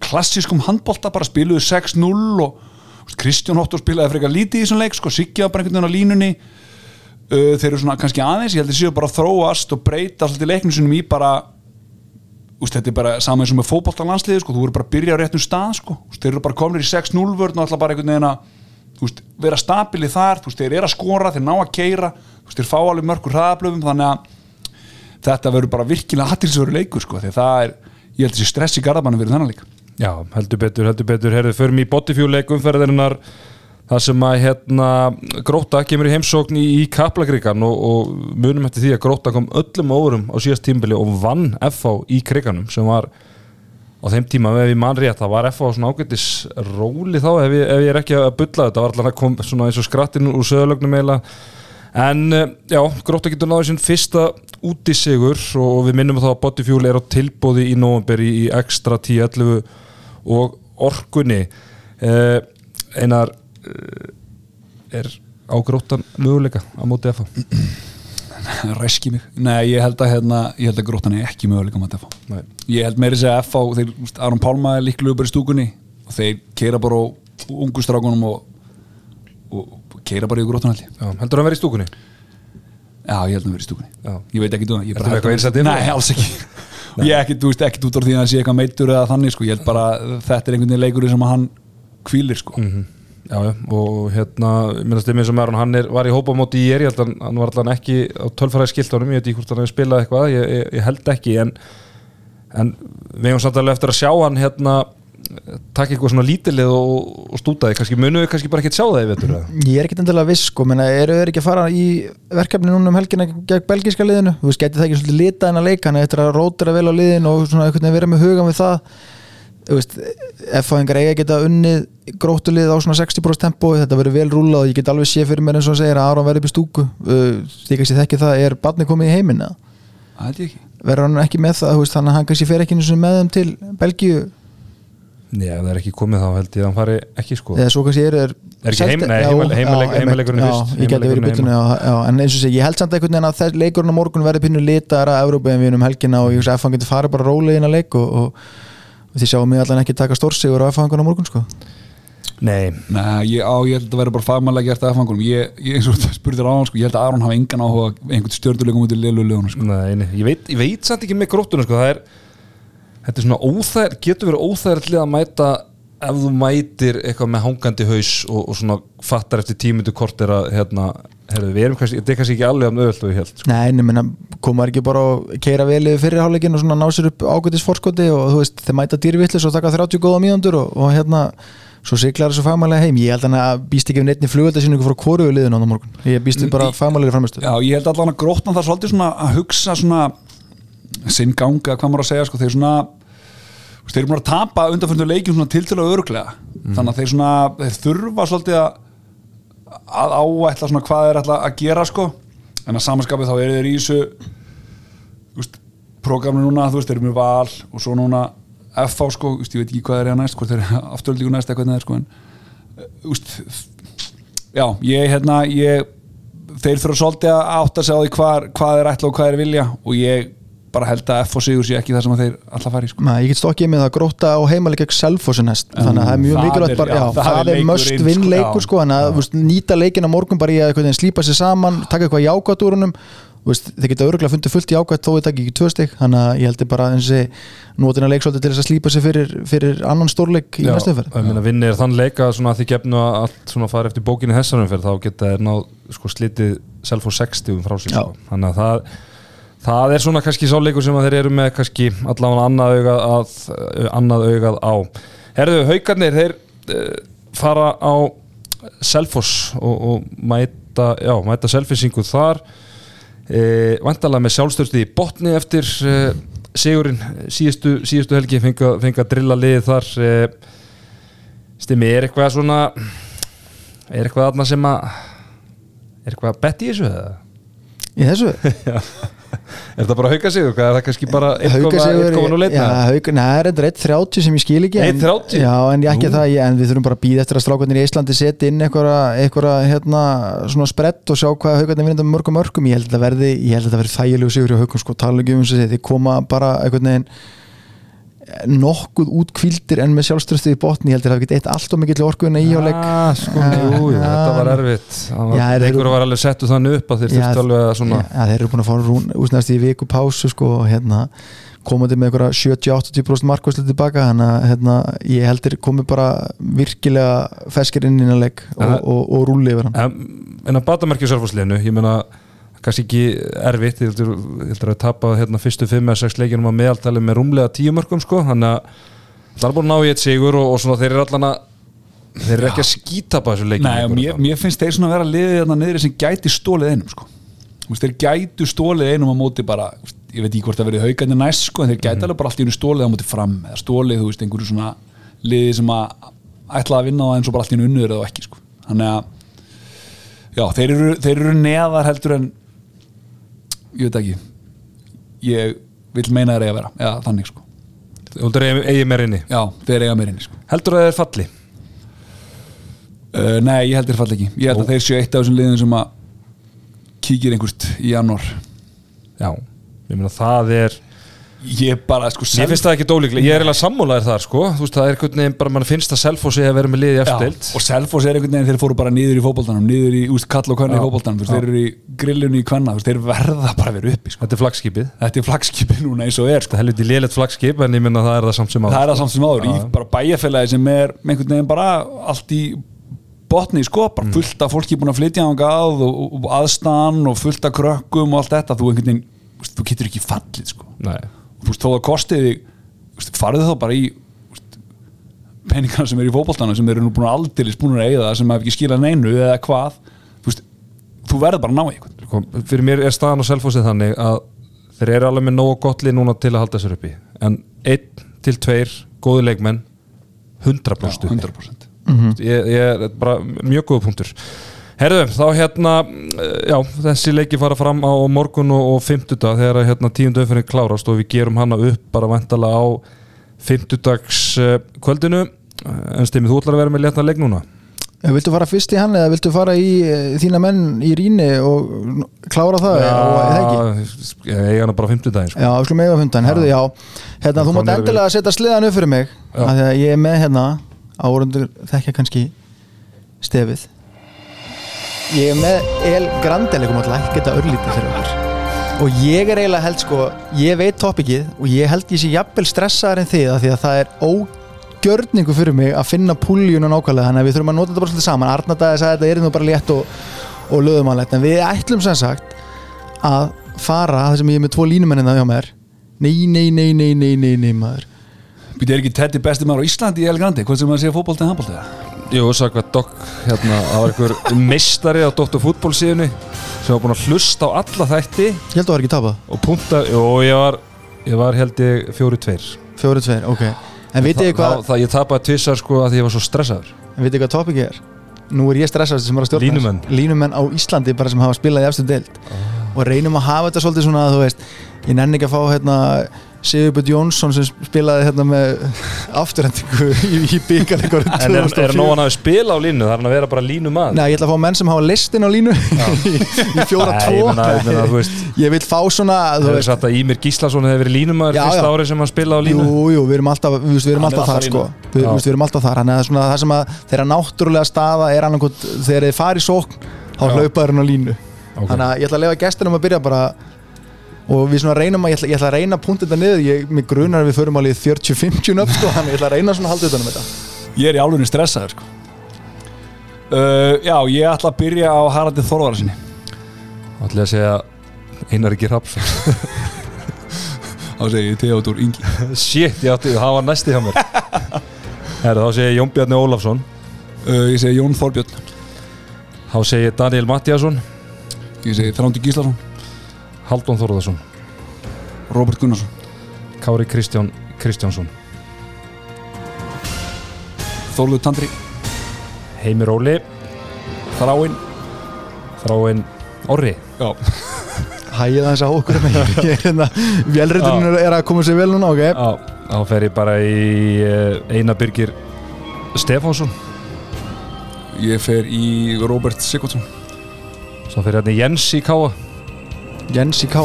klassískum handbolta, bara spiluðu 6-0 og Kristján Hóttur spilaði frekar lítið í þessum leik, sko, siggi var bara einhvern veginn á línunni uh, þeir eru svona kannski aðeins, ég held að séu bara að þróast og breyta svolítið leiknum sinum í bara úst, þetta er bara saman eins og með fótboltalandsliði sko, þú eru bara að byrja á réttum stað sko. úst, þeir eru bara komin í 6-0 vörn og ætla bara einhvern veginn að úst, vera stabili þar, þeir eru að skora, þeir ná að keira þeir fá alveg mörgur hraðablöfum þannig að þetta verður bara virkilega aðtilsveru leikur sko, því það er, ég held að þessi stress í garðabannu verið þennan leik Já, heldur betur, heldur betur, herðu, förum í botifjúleik umferðarinnar það sem að hérna Gróta kemur í heimsókn í, í Kaplakrikan og, og munum eftir því að Gróta kom öllum órum á síðast tímbili og vann FH í kriganum sem var á þeim tíma ef ég man rétt, það var FH svona ágættis róli þá ef ég, ef ég er ekki að bulla þetta var alltaf að kom svona eins og skrattin úr söðalögnum eiginlega. En eh, já, Gróta getur náðu sinn fyrsta útisigur og við minnum þá að Botifjúl er á tilbóði í november í, í extra 10-11 og orkunni eh, einar eh, er á Grótan möguleika á móti FH ræski mig, nei ég held að hérna, ég held að gróttan er ekki möguleika með þetta Nei. ég held meiri segja að FH þeir, Aron Pálma er líklega bara í stúkunni og þeir keira bara á ungu strákunum og, og, keira bara í gróttan ég Já, heldur hann verið í stúkunni? Já, ég held að vera í stúkunni Já. Ég veit ekki þú inn á Nei, það? alls ekki Ég ekki, þú veist, ekki út á því að það sé eitthvað meittur eða þannig, sko, ég held bara þetta er einhvern veginn leikurinn sem hann kvílir, sko. Já, já, og hérna minnast ég minn sem er hann er, var í hópa móti í er ég held að hann var allan ekki á tölfræði skiltunum ég veit ekki hvort hann hefur spilað eitthvað ég, ég, ég held ekki en, en við hefum samt alveg eftir að sjá hann hérna taka eitthvað svona lítilið og, og stútaði kannski munum við kannski bara ekki sjá það í vetur eða? Ég er ekkert endilega viss sko, menna, eru þeir ekki að fara í verkefni núna um helgina gegn belgíska liðinu? Þú veist, geti það ekki svolítið litað en að leika hann eftir að rótira vel á liðin og svona veginn vera með hugan við það? Þú veist, F-fáingar eiga geta unnið gróttulið á svona 60% tempo þetta verður vel rúlað og ég get alveg sé fyrir mér eins og segir að Aron verður upp í stúku. Uh, því kannski þekki það, er barni komið í heiminn eða? Það held ég ekki. Verður hann ekki með það, þannig að hann kannski fer ekki með þeim til Belgíu Já, ef það er ekki komið þá held ég að hann fari ekki sko. Eða svo kannski eru Er ekki heim- nei, heimale- heimaleik- heimaleikurinn já, fyrst. en eins og sé, ég held samt einhvern veginn að þess leikurinn á morgun verði pinnu litar að Evrópu en við um helgina og ég hugsa að F-fang getur farið bara rólega inn að leik og, og, og því sjáum við allan ekki taka stórsigur á F-fangun á morgun sko. Nei, Nei, ég, á, ég held að það verður bara fagmannlega gert að fangunum ég, ég eins og þú spurðir á hann sko, ég held að Aron hafa engan áhuga einhvern stjórnuleikum út í liðlu lögunum sko. nei, nei. Ég, veit, ég veit samt ekki með gróttuna sko. Það er Þetta er svona óþær, getur verið óþærlega að mæta ef þú mætir eitthvað með hangandi haus og, og svona fattar eftir tímyndu kort er að hérna, herðu, við erum kannski, þetta er kannski ekki alveg og ég held sko. Nei, nefnir, komar ekki bara að keira vel yfir fyrirháleikin og svona ná sér upp ágætis forskoti og þú veist, þeir mæta dýrvillis og taka 30 góða mínúndur og, og hérna svo siglar þessu fagmælega heim. Ég held hann að býst ekki um neittni flugöldarsýningu frá kóruðu liðun á það morgun, ég býst við bara fagmælega framistu Já, ég held allan að sinn ganga, hvað maður að segja sko, þeir svona þeir eru búin að tapa undanfjörnum leikjum til til að örglega þannig að þeir svona, þeir þurfa svolítið að að áætla hvað þeir ætla að gera sko. En að samanskapið þá eru þeir í þessu prógraminu núna þú veist, þeir eru með val og svo núna FH sko, veist, ég veit ekki hvað þeir eru að næst hvort þeir eru afturöldíku næst eitthvað neður sko en eh, veist, já, ég hérna, ég þeir þurfa svolítið að átta sig á því hvað, hvað þeir ætla og hvað þeir vilja og ég bara held að FH sigur sér ekki það sem að þeir alltaf fari sko. Ég get stokkið með það gróta á heimalega gegn Selfossi næst, þannig að það er mjög mikilvægt bara, já, já, það það er möst inn, vinn sko, sko, þannig að veist, nýta leikin á morgun bara í að slípa sér saman, taka eitthvað jákvætt úr húnum veist, þeir geta örgulega fundið fullt jákvætt þó við takk ekki tvö stygg, þannig að ég heldur bara eins og nótina leik svolítið til þess að slípa sér fyrir, fyrir annan stórleik í næstu umferð. ég meina vinni er þann leika svona að því gefnu að allt svona fara eftir bókinni þessarum fyrir þá geta þeir náð sko slitið self og 60 um frá sig sko. þannig að það það er svona kannski sáleikur sem að þeir eru með kannski allavega annað augað, að, annað augað á. Herðu, haugarnir, þeir uh, fara á Selfoss og, og mæta já, mæta selfisingu þar. E, vantalega með sjálfstörsti í botni eftir e, sigurinn. Síðustu, síðustu helgi fengi, fengi að drilla liðið þar stimmi, er eitthvað svona er eitthvað aðna sem að er eitthvað bett í þessu eða? í þessu Er það bara að hauka sig? Hvað er það kannski bara Hauka sigur 1,01? Já, hauka, neða, það er endur 1.30 sem ég skil ekki en- 1.30? Já, en ég ekki Nú. það, ég, en við þurfum bara að býða eftir að strákarnir í Íslandi setja inn einhverja hérna, svona sprett og sjá hvað vinna með mörgum mörgum ég held að þetta verði, þægilegu sigur hjá haukum sko, um þess að þið koma bara einhvern veginn nokkuð út kvildir en með sjálfströstu í botni, ég held að það hafi getið eitt allt og mikill orkuðina í áleik Ah, sko, jú, jú, þetta var erfitt. Já, Leikur eru- var alveg settu þannig upp að þeir Já, þurftu alveg að svona Já, þeir eru búin að fá rún, úsnæðast í viku pásu sko, og hérna komandi með einhverja 70-80% markvæslu tilbaka þannig að hérna, ég heldur komið bara virkilega feskir inn í leik og, Ja. og, og, rúli yfir hann. En, að batamerkja sérfórsliðinu, ég meina kannski ekki erfitt, ég heldur, ég heldur að tapa hérna fyrstu 5-6 leikinum að meðaltali með rúmlega 10 mörgum sko, þannig að það er búin að ná í eitt sigur og, og svona þeir eru allan að þeir eru ekki að skýta på þessu leikin Nei, mér, mér finnst þeir svona vera liðið þarna niðri sem gæti stólið einum sko. Þeir gætu stólið einum á móti bara, ég veit ekki hvort það verið haugandi næst sko, en þeir gæti alveg bara allt í einu stólið á móti fram eða stólið, þú veist, einhverju svona liði sem að ætla að vinna á það eins og bara allt í einu unnur eða ekki sko. þannig að já, þeir eru, þeir eru neðar heldur en ég veit ekki. Ég vil meina þeir eiga vera. Eða þannig sko, heldur eigi, eigi meir inni? Já, þeir eiga meir inni sko. Heldur að þeir falli? Uh, nei, ég held þeir fall ekki. Ég held að þeir séu eitt af þessum liðum sem að kíkir einhvert í janúar. Já, ég meina það er Ég bara, sko, Ég finnst það ekki dólíklega, ég er eiginlega sammúlaðir þar sko Þú veist, það er einhvern veginn bara, mann finnst að Selfossi að vera með liði Já, eftirdeild og Selfoss er einhvern veginn þeir fóru bara niður í fótboltanum niður í úst, kall og kvenna í Já, já. þeir eru í grillunni í veist, þeir verða bara að vera uppi sko. Þetta er flagskipið þetta er flagskipi núna eins og er sko. Þetta er helviti lélegt flagskip en ég minna það er það samt sem á það er það áður í Já. bara er botni sko, Mm. bara fullt af fólki búin að flytja á að og, og, aðstan og fullt af krökkum og allt þetta þú þú getur ekki fallið sko Nei, og þú veist, þó að kostið þig þú veist, farðu þá bara í peningana sem er í fótboltana sem eru nú búin að aldeilis búin að eigða sem hef ekki skilað neinu eða hvað þú þú verður bara að ná í eitthvað sko, fyrir mér er staðan á Selfossi þannig að þeir eru alveg með nógu gott lið núna til að halda sér uppi. En einn til tveir góði leikmenn 100% Já, uppi. 100% ég, ég er bara mjög góða punktur Herðu, þá hérna eh, já, þessi leiki fara fram á morgun og, og fimmtudag þegar hérna, tíundu umferðin klárast og við gerum hana upp bara vantala á fimmtudags uh, kvöldinu en stimmið þú ætlar að vera með léttan leik núna Eh, Viltu fara fyrst í hann eða viltu fara í eh, þína menn í rýni og klára það og eða ekki? ég eiga hana bara fimmtudaginn sko. Já, við skulum eiga fundan, herðu, já hérna, þú mátt við- endilega setja sleðan upp fyrir mig Já. að ég er með hérna árundur þekkja kannski stefið ég er með El Grande leikum að lækka þetta örlítið fyrir okkur. Og ég er eiginlega held sko ég veit topikið og ég held ég sé jafnvel stressaðar en þið af því að það er ógjörningu fyrir mig að finna púljuna nákvæmlega. Þannig að við þurfum að nota þetta bara svolítið saman. Arnardæði sagði að þetta er nú bara létt og, og löðumannlegt en við ætlum sem sagt að fara það sem ég er með tvo línumennina hjá mér. Nei, nei, nei, nei, nei, nei, nei maður. Býtu er ekki Teddy besti maður á Íslandi í El Grandi Hvað sem maður sé handbolti Jú, sagði hvað Dokk hérna, það var einhver meistari á Dr. Fútból síðunni sem var búin að hlusta á alla þætti. Ég held að það var ekki tapað, og punta, og ég var ég var held ég fjóri tveir. Fjóri tveir, ok. En vitið þið hvað, það, það, ég tapaði tvissar sko að ég var svo stressaður. En vitið þið hvað topikið er? Nú er ég stressast sem er að stjórna Línumenn. línumenn á Íslandi bara sem hafa spilað í efstu deild. Ah. og reynum að hafa þetta svolítið svona að þú veist ég nenni ekki að fá hérna Sigurbjörn Jónsson sem spilaði hérna með afturhendingu í, í byggarleikur En er, er nógan að spila á línu, það er hann að vera bara línu maður Nei, ég ætla að fá menn sem hafa listin á línu í, í fjóra Nei, tvo. meina, þú veist Ég vil fá svona þú er veist, að Ímir Gíslason hefði verið línumaður Já, fyrsta já. árið sem hann spilaði á línu. Jú, jú, við erum alltaf, við, við erum Hann er alltaf þar sko. línu. við, við erum alltaf þar, þannig að svona, það sem að þeirra náttúrulega staða er annarkot þegar þið fari í sókn, þá hlaupaður hann á línu. Þannig að ég ætla að lefa gestinum að byrja bara og við svona reynum að, ég ætla, ég ætla að reyna að punta þetta niður, ég, mig grunar að við förum alveg 40-50 upp sko, þannig ég ætla að reyna svona að halda utan um þetta. Ég er í álunni stressaður sko. uh, Já, ég ætla að byrja á Haraldi Þorvara sinni Það ætla ég að segja Einar ekki Rapsson Þá segi ég Theodor Ingi. Shit, ég átti, það var næsti hjá mér. Herra, þá segi ég Jón Bjarni Ólafsson. Uh, Ég segi Jón Þorbjörn. Þá segi ég Daniel Mattiasson Ég segi Þrándi Gíslason Haldón Þórðarsson Robert Gunnarsson. Kári Kristján Kristjánsson. Þórður Tandri. Heimir Óli. Þráinn. Þráinn Orri. Já. Hægið aðeins á okkur með ég er hérna, vélriturinn er að koma sér vel núna, ok? Já, þá fer ég bara í uh, Einar Birgir Stefánsson. Ég fer í Robert Sigurdsson Svo fer hérna Jens í Káa Jens í Ká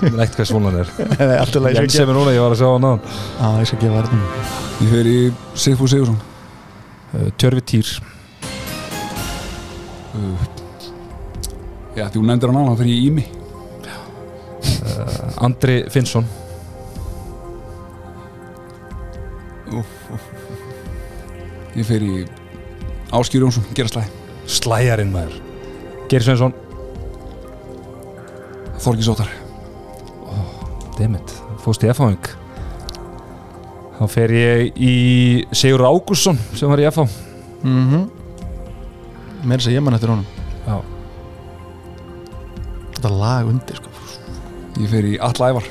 Neitt hvað svona hann er. Jens sem er núna, ég var að sjá hann á Já, ég skal gefa þetta. Ég fer í Sigfúr Sigursson uh, Tjörfi Týr. Uh, Já, hún nefndir hann á, þá fer ég í Ími. Andri Finnsson. Ég fer í Áskýr Jónsson, gera slæði Slæjarinn maður. Geir Svensson Þorgis Ótar Dammit, fórst í F-háing Þá fer ég í Sigur Ágússon sem var í F-há mm Meira þess að ég mann eftir honum. Já, Þetta lag undir, sko. Ég fer í Alla Ævar.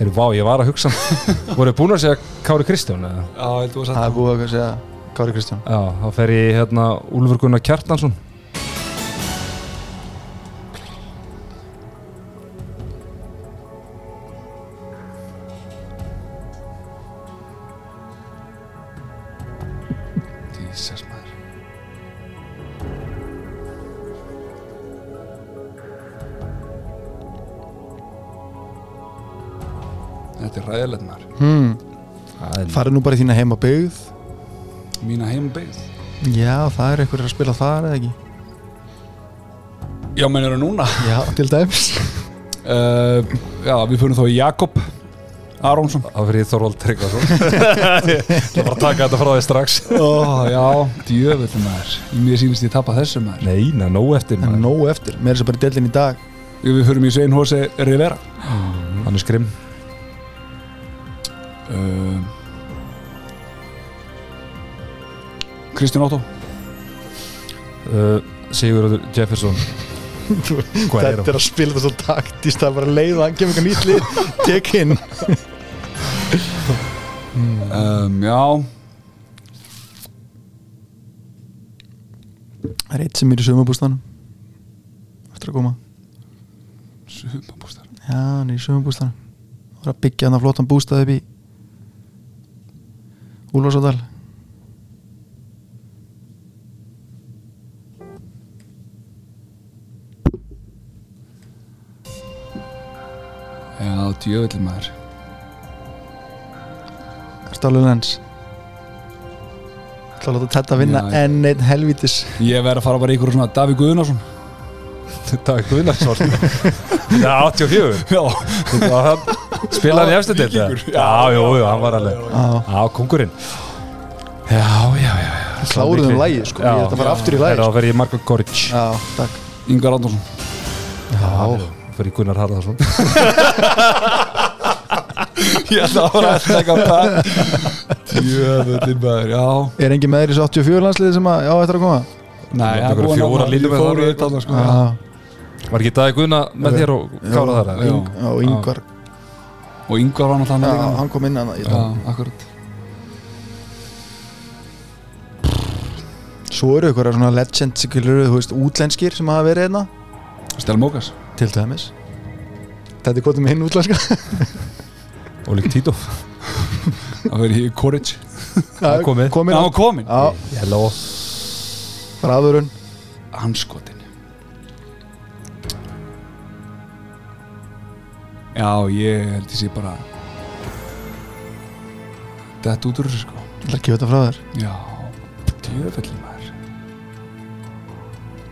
Heyrðu, vá, ég var að hugsa. Voru búin að segja Kári Kristján eða? Já, Það er búið að segja Kári Kristján. Já, þá fer ég hérna Úlfur Gunnar Kjartansson Farið nú bara í þína heima byggð Mína heimbeigð Já, það er einhverjir að spila þar eða ekki? Já, menn eru núna. Já, til dæmis. Uh, Já, við fyrir þá í Jakob Arónsson ég í Þorvald Tryggvason. Það var að taka þetta frá því strax. Ó, já, djöfull maður. Í mér sýnist ég tapa þessu maður. Nei, na, nóg eftir maður. nóg eftir, meira þess að bara í deildin í dag. Við fyrir í Svein Hósi Rivera. Hann er skrim. Uh, Kristján Óttó uh, Sigurður Jefferson. Hvað er Þetta er að spila þetta svo taktist Það er bara leið og hann kemur eitthvað nýtt lið. Tek inn. Um, Já, Það er eitt sem er í sumabústanum Eftir að koma. Sumabústar Já, hann er í sumabústanum Það var að byggja hann að flottan bústað upp í Úlfarsadal Já, djöfull maður. Alveg lens? Það er að láta þetta vinna Já, já. enn einn helvítis. Ég verð að fara bara í ykkur svona Davík Guðnarsson Dag Guðnarsson Já, 84 Já, Það var hann- Spilaði í efstu deild eða? Já, jú, jú, hann var alveg Já. Já, kongurinn Já, já, já Kláruðum lægið sko, ég ætla að fara aftur í lægið Það sko. verið í Marko Goric. Já, takk. Ingar Andersson Já, fyrir Gunnar Harðarsson Ég ætla að fara að taka það. Djöfull maður, já. Er engin með þér í þessu 84 landsliði sem að, já, eftir að koma? Nei, það er búin fjórar að línur ég með fór í þar. þetta sko. Já, Var ekki Dagi Gunna með þér og kára þar? og yngvar Og Ingar var náttúrulega með líka. hann kom inn að Já, það Svo eru ykkur svona legend skilur, þú veist, útlenskir sem hafa verið hérna. Stel Mókas Til dæmis. Þetta er kvotum hinn útlenska. Ólík Tító Það verið í Koric Já, komið. Komin Það var komin Já, Hello bræðurinn. Hanskotin Já, ég held ég sé bara Þetta út úr þessu sko. Ég ætla að gefa þetta frá þér. Já, djöfelli maður.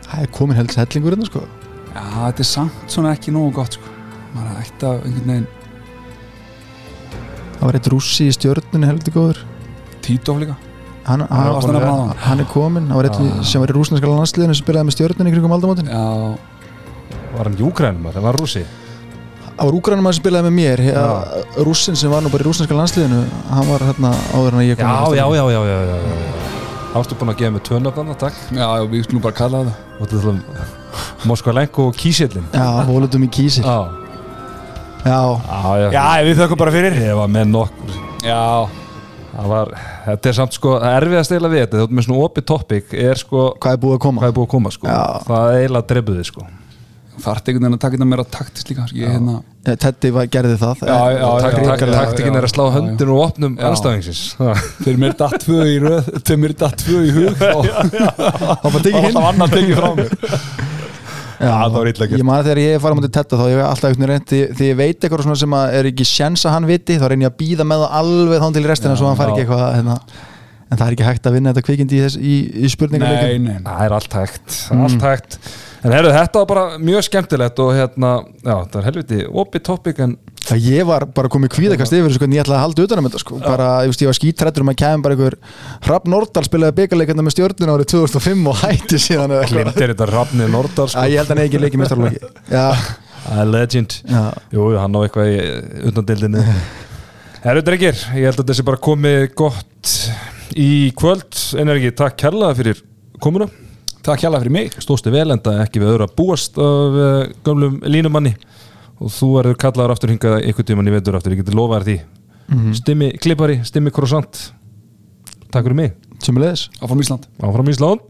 Það er komin helds hellingur hérna sko Já, þetta er samt svona ekki nógu gott sko. Maður ætti að einhvern veginn Það var eitt rússi í stjörnunni heldur góður. Títof líka. Hann, hann, að nefna hann? hann er komin Það var eitt sem var í rúsneska landsliðinu sem spilaði með stjörnunni aldamótin. Já, Var hann júgrænum? Það var rússi. Það var úgrænum að spilaði með mér. Ja, Rússin sem var nú bara í rúsneska landsliðinu Hann var hérna áður en að ég kom Já, já, já, já, já, já, já. Ástu búin að gefa mig þannig, takk? Já, já, við skulum bara kalla það. Og þetta er um Moskvalenko og Kísillin Já, volundum í kísil Já, Já, já, já. Við þökkum bara fyrir. Ég var með nokkur. Já, Það var, þetta er samt sko erfið að stela við þetta, þú með svona opið topic er sko, hvað er búið að koma? hvað er búið að koma sko? Já. það er eiginlega drefuði sko einhvern veginn að taka þetta meira taktist líka ég, hérna, Eh, Teddy var, gerði það. Já, já, Eh, Takt- já, takt- já, taktikin já, er að slá já, höndin og opnum Já. anstæðingsins þegar mér datt tvö í röð þegar mér datt tvö í hug þá Það var alltaf annað tekið frá mér. Já, það var illa gert. Ég man að þegar ég er farið mútið Tedda þá ég hef alltaf einhvern veginn reynt því, því ég veit eitthvað svona sem að er ekki sjens að hann viti þá reynir ég að býða með það alveg þá til restina svo hann fari ekki eitthvað hérna. en það er ekki hægt að vinna þetta kvikindi í, þess, í, í Nei, spurninguleikum nei, það er allt hægt, allt hægt en herru, þetta var bara mjög skemmtilegt og hérna, já, það er helviti opið topic en Já, ég var bara komið kvíðakast yfir þessu hvernig ég ætlaði að halda utan um þetta sko. bara, ég, veist, ég var skítrættur um að kemur bara einhver Rapp Nordal spilaði byggarleikanda með stjórnuna árið 2005 og hætti síðan eða eitthvað. glimtir þetta Rafni Nordal Já, sko. ég held að hann ekki leikið mestarlóki Já, það er legend. Já, jú, hann á eitthvað í undandildinni herru, drengir, ég held að þessi bara komið gott í kvöld. En er ekki, takk kærlega fyrir komuna Takk hjálpa fyrir mig. Stóðstu vel enda ekki við öðru að búast af uh, gömlum línumanni. Og þú erður kallaður aftur hingað einhvern tímann í vetur aftur, ég geti lofað þér því. Mhm. stimmi klippari, stimmi croissant. Takk fyrir mig, Sumulegis Áfram Ísland. Áfram Ísland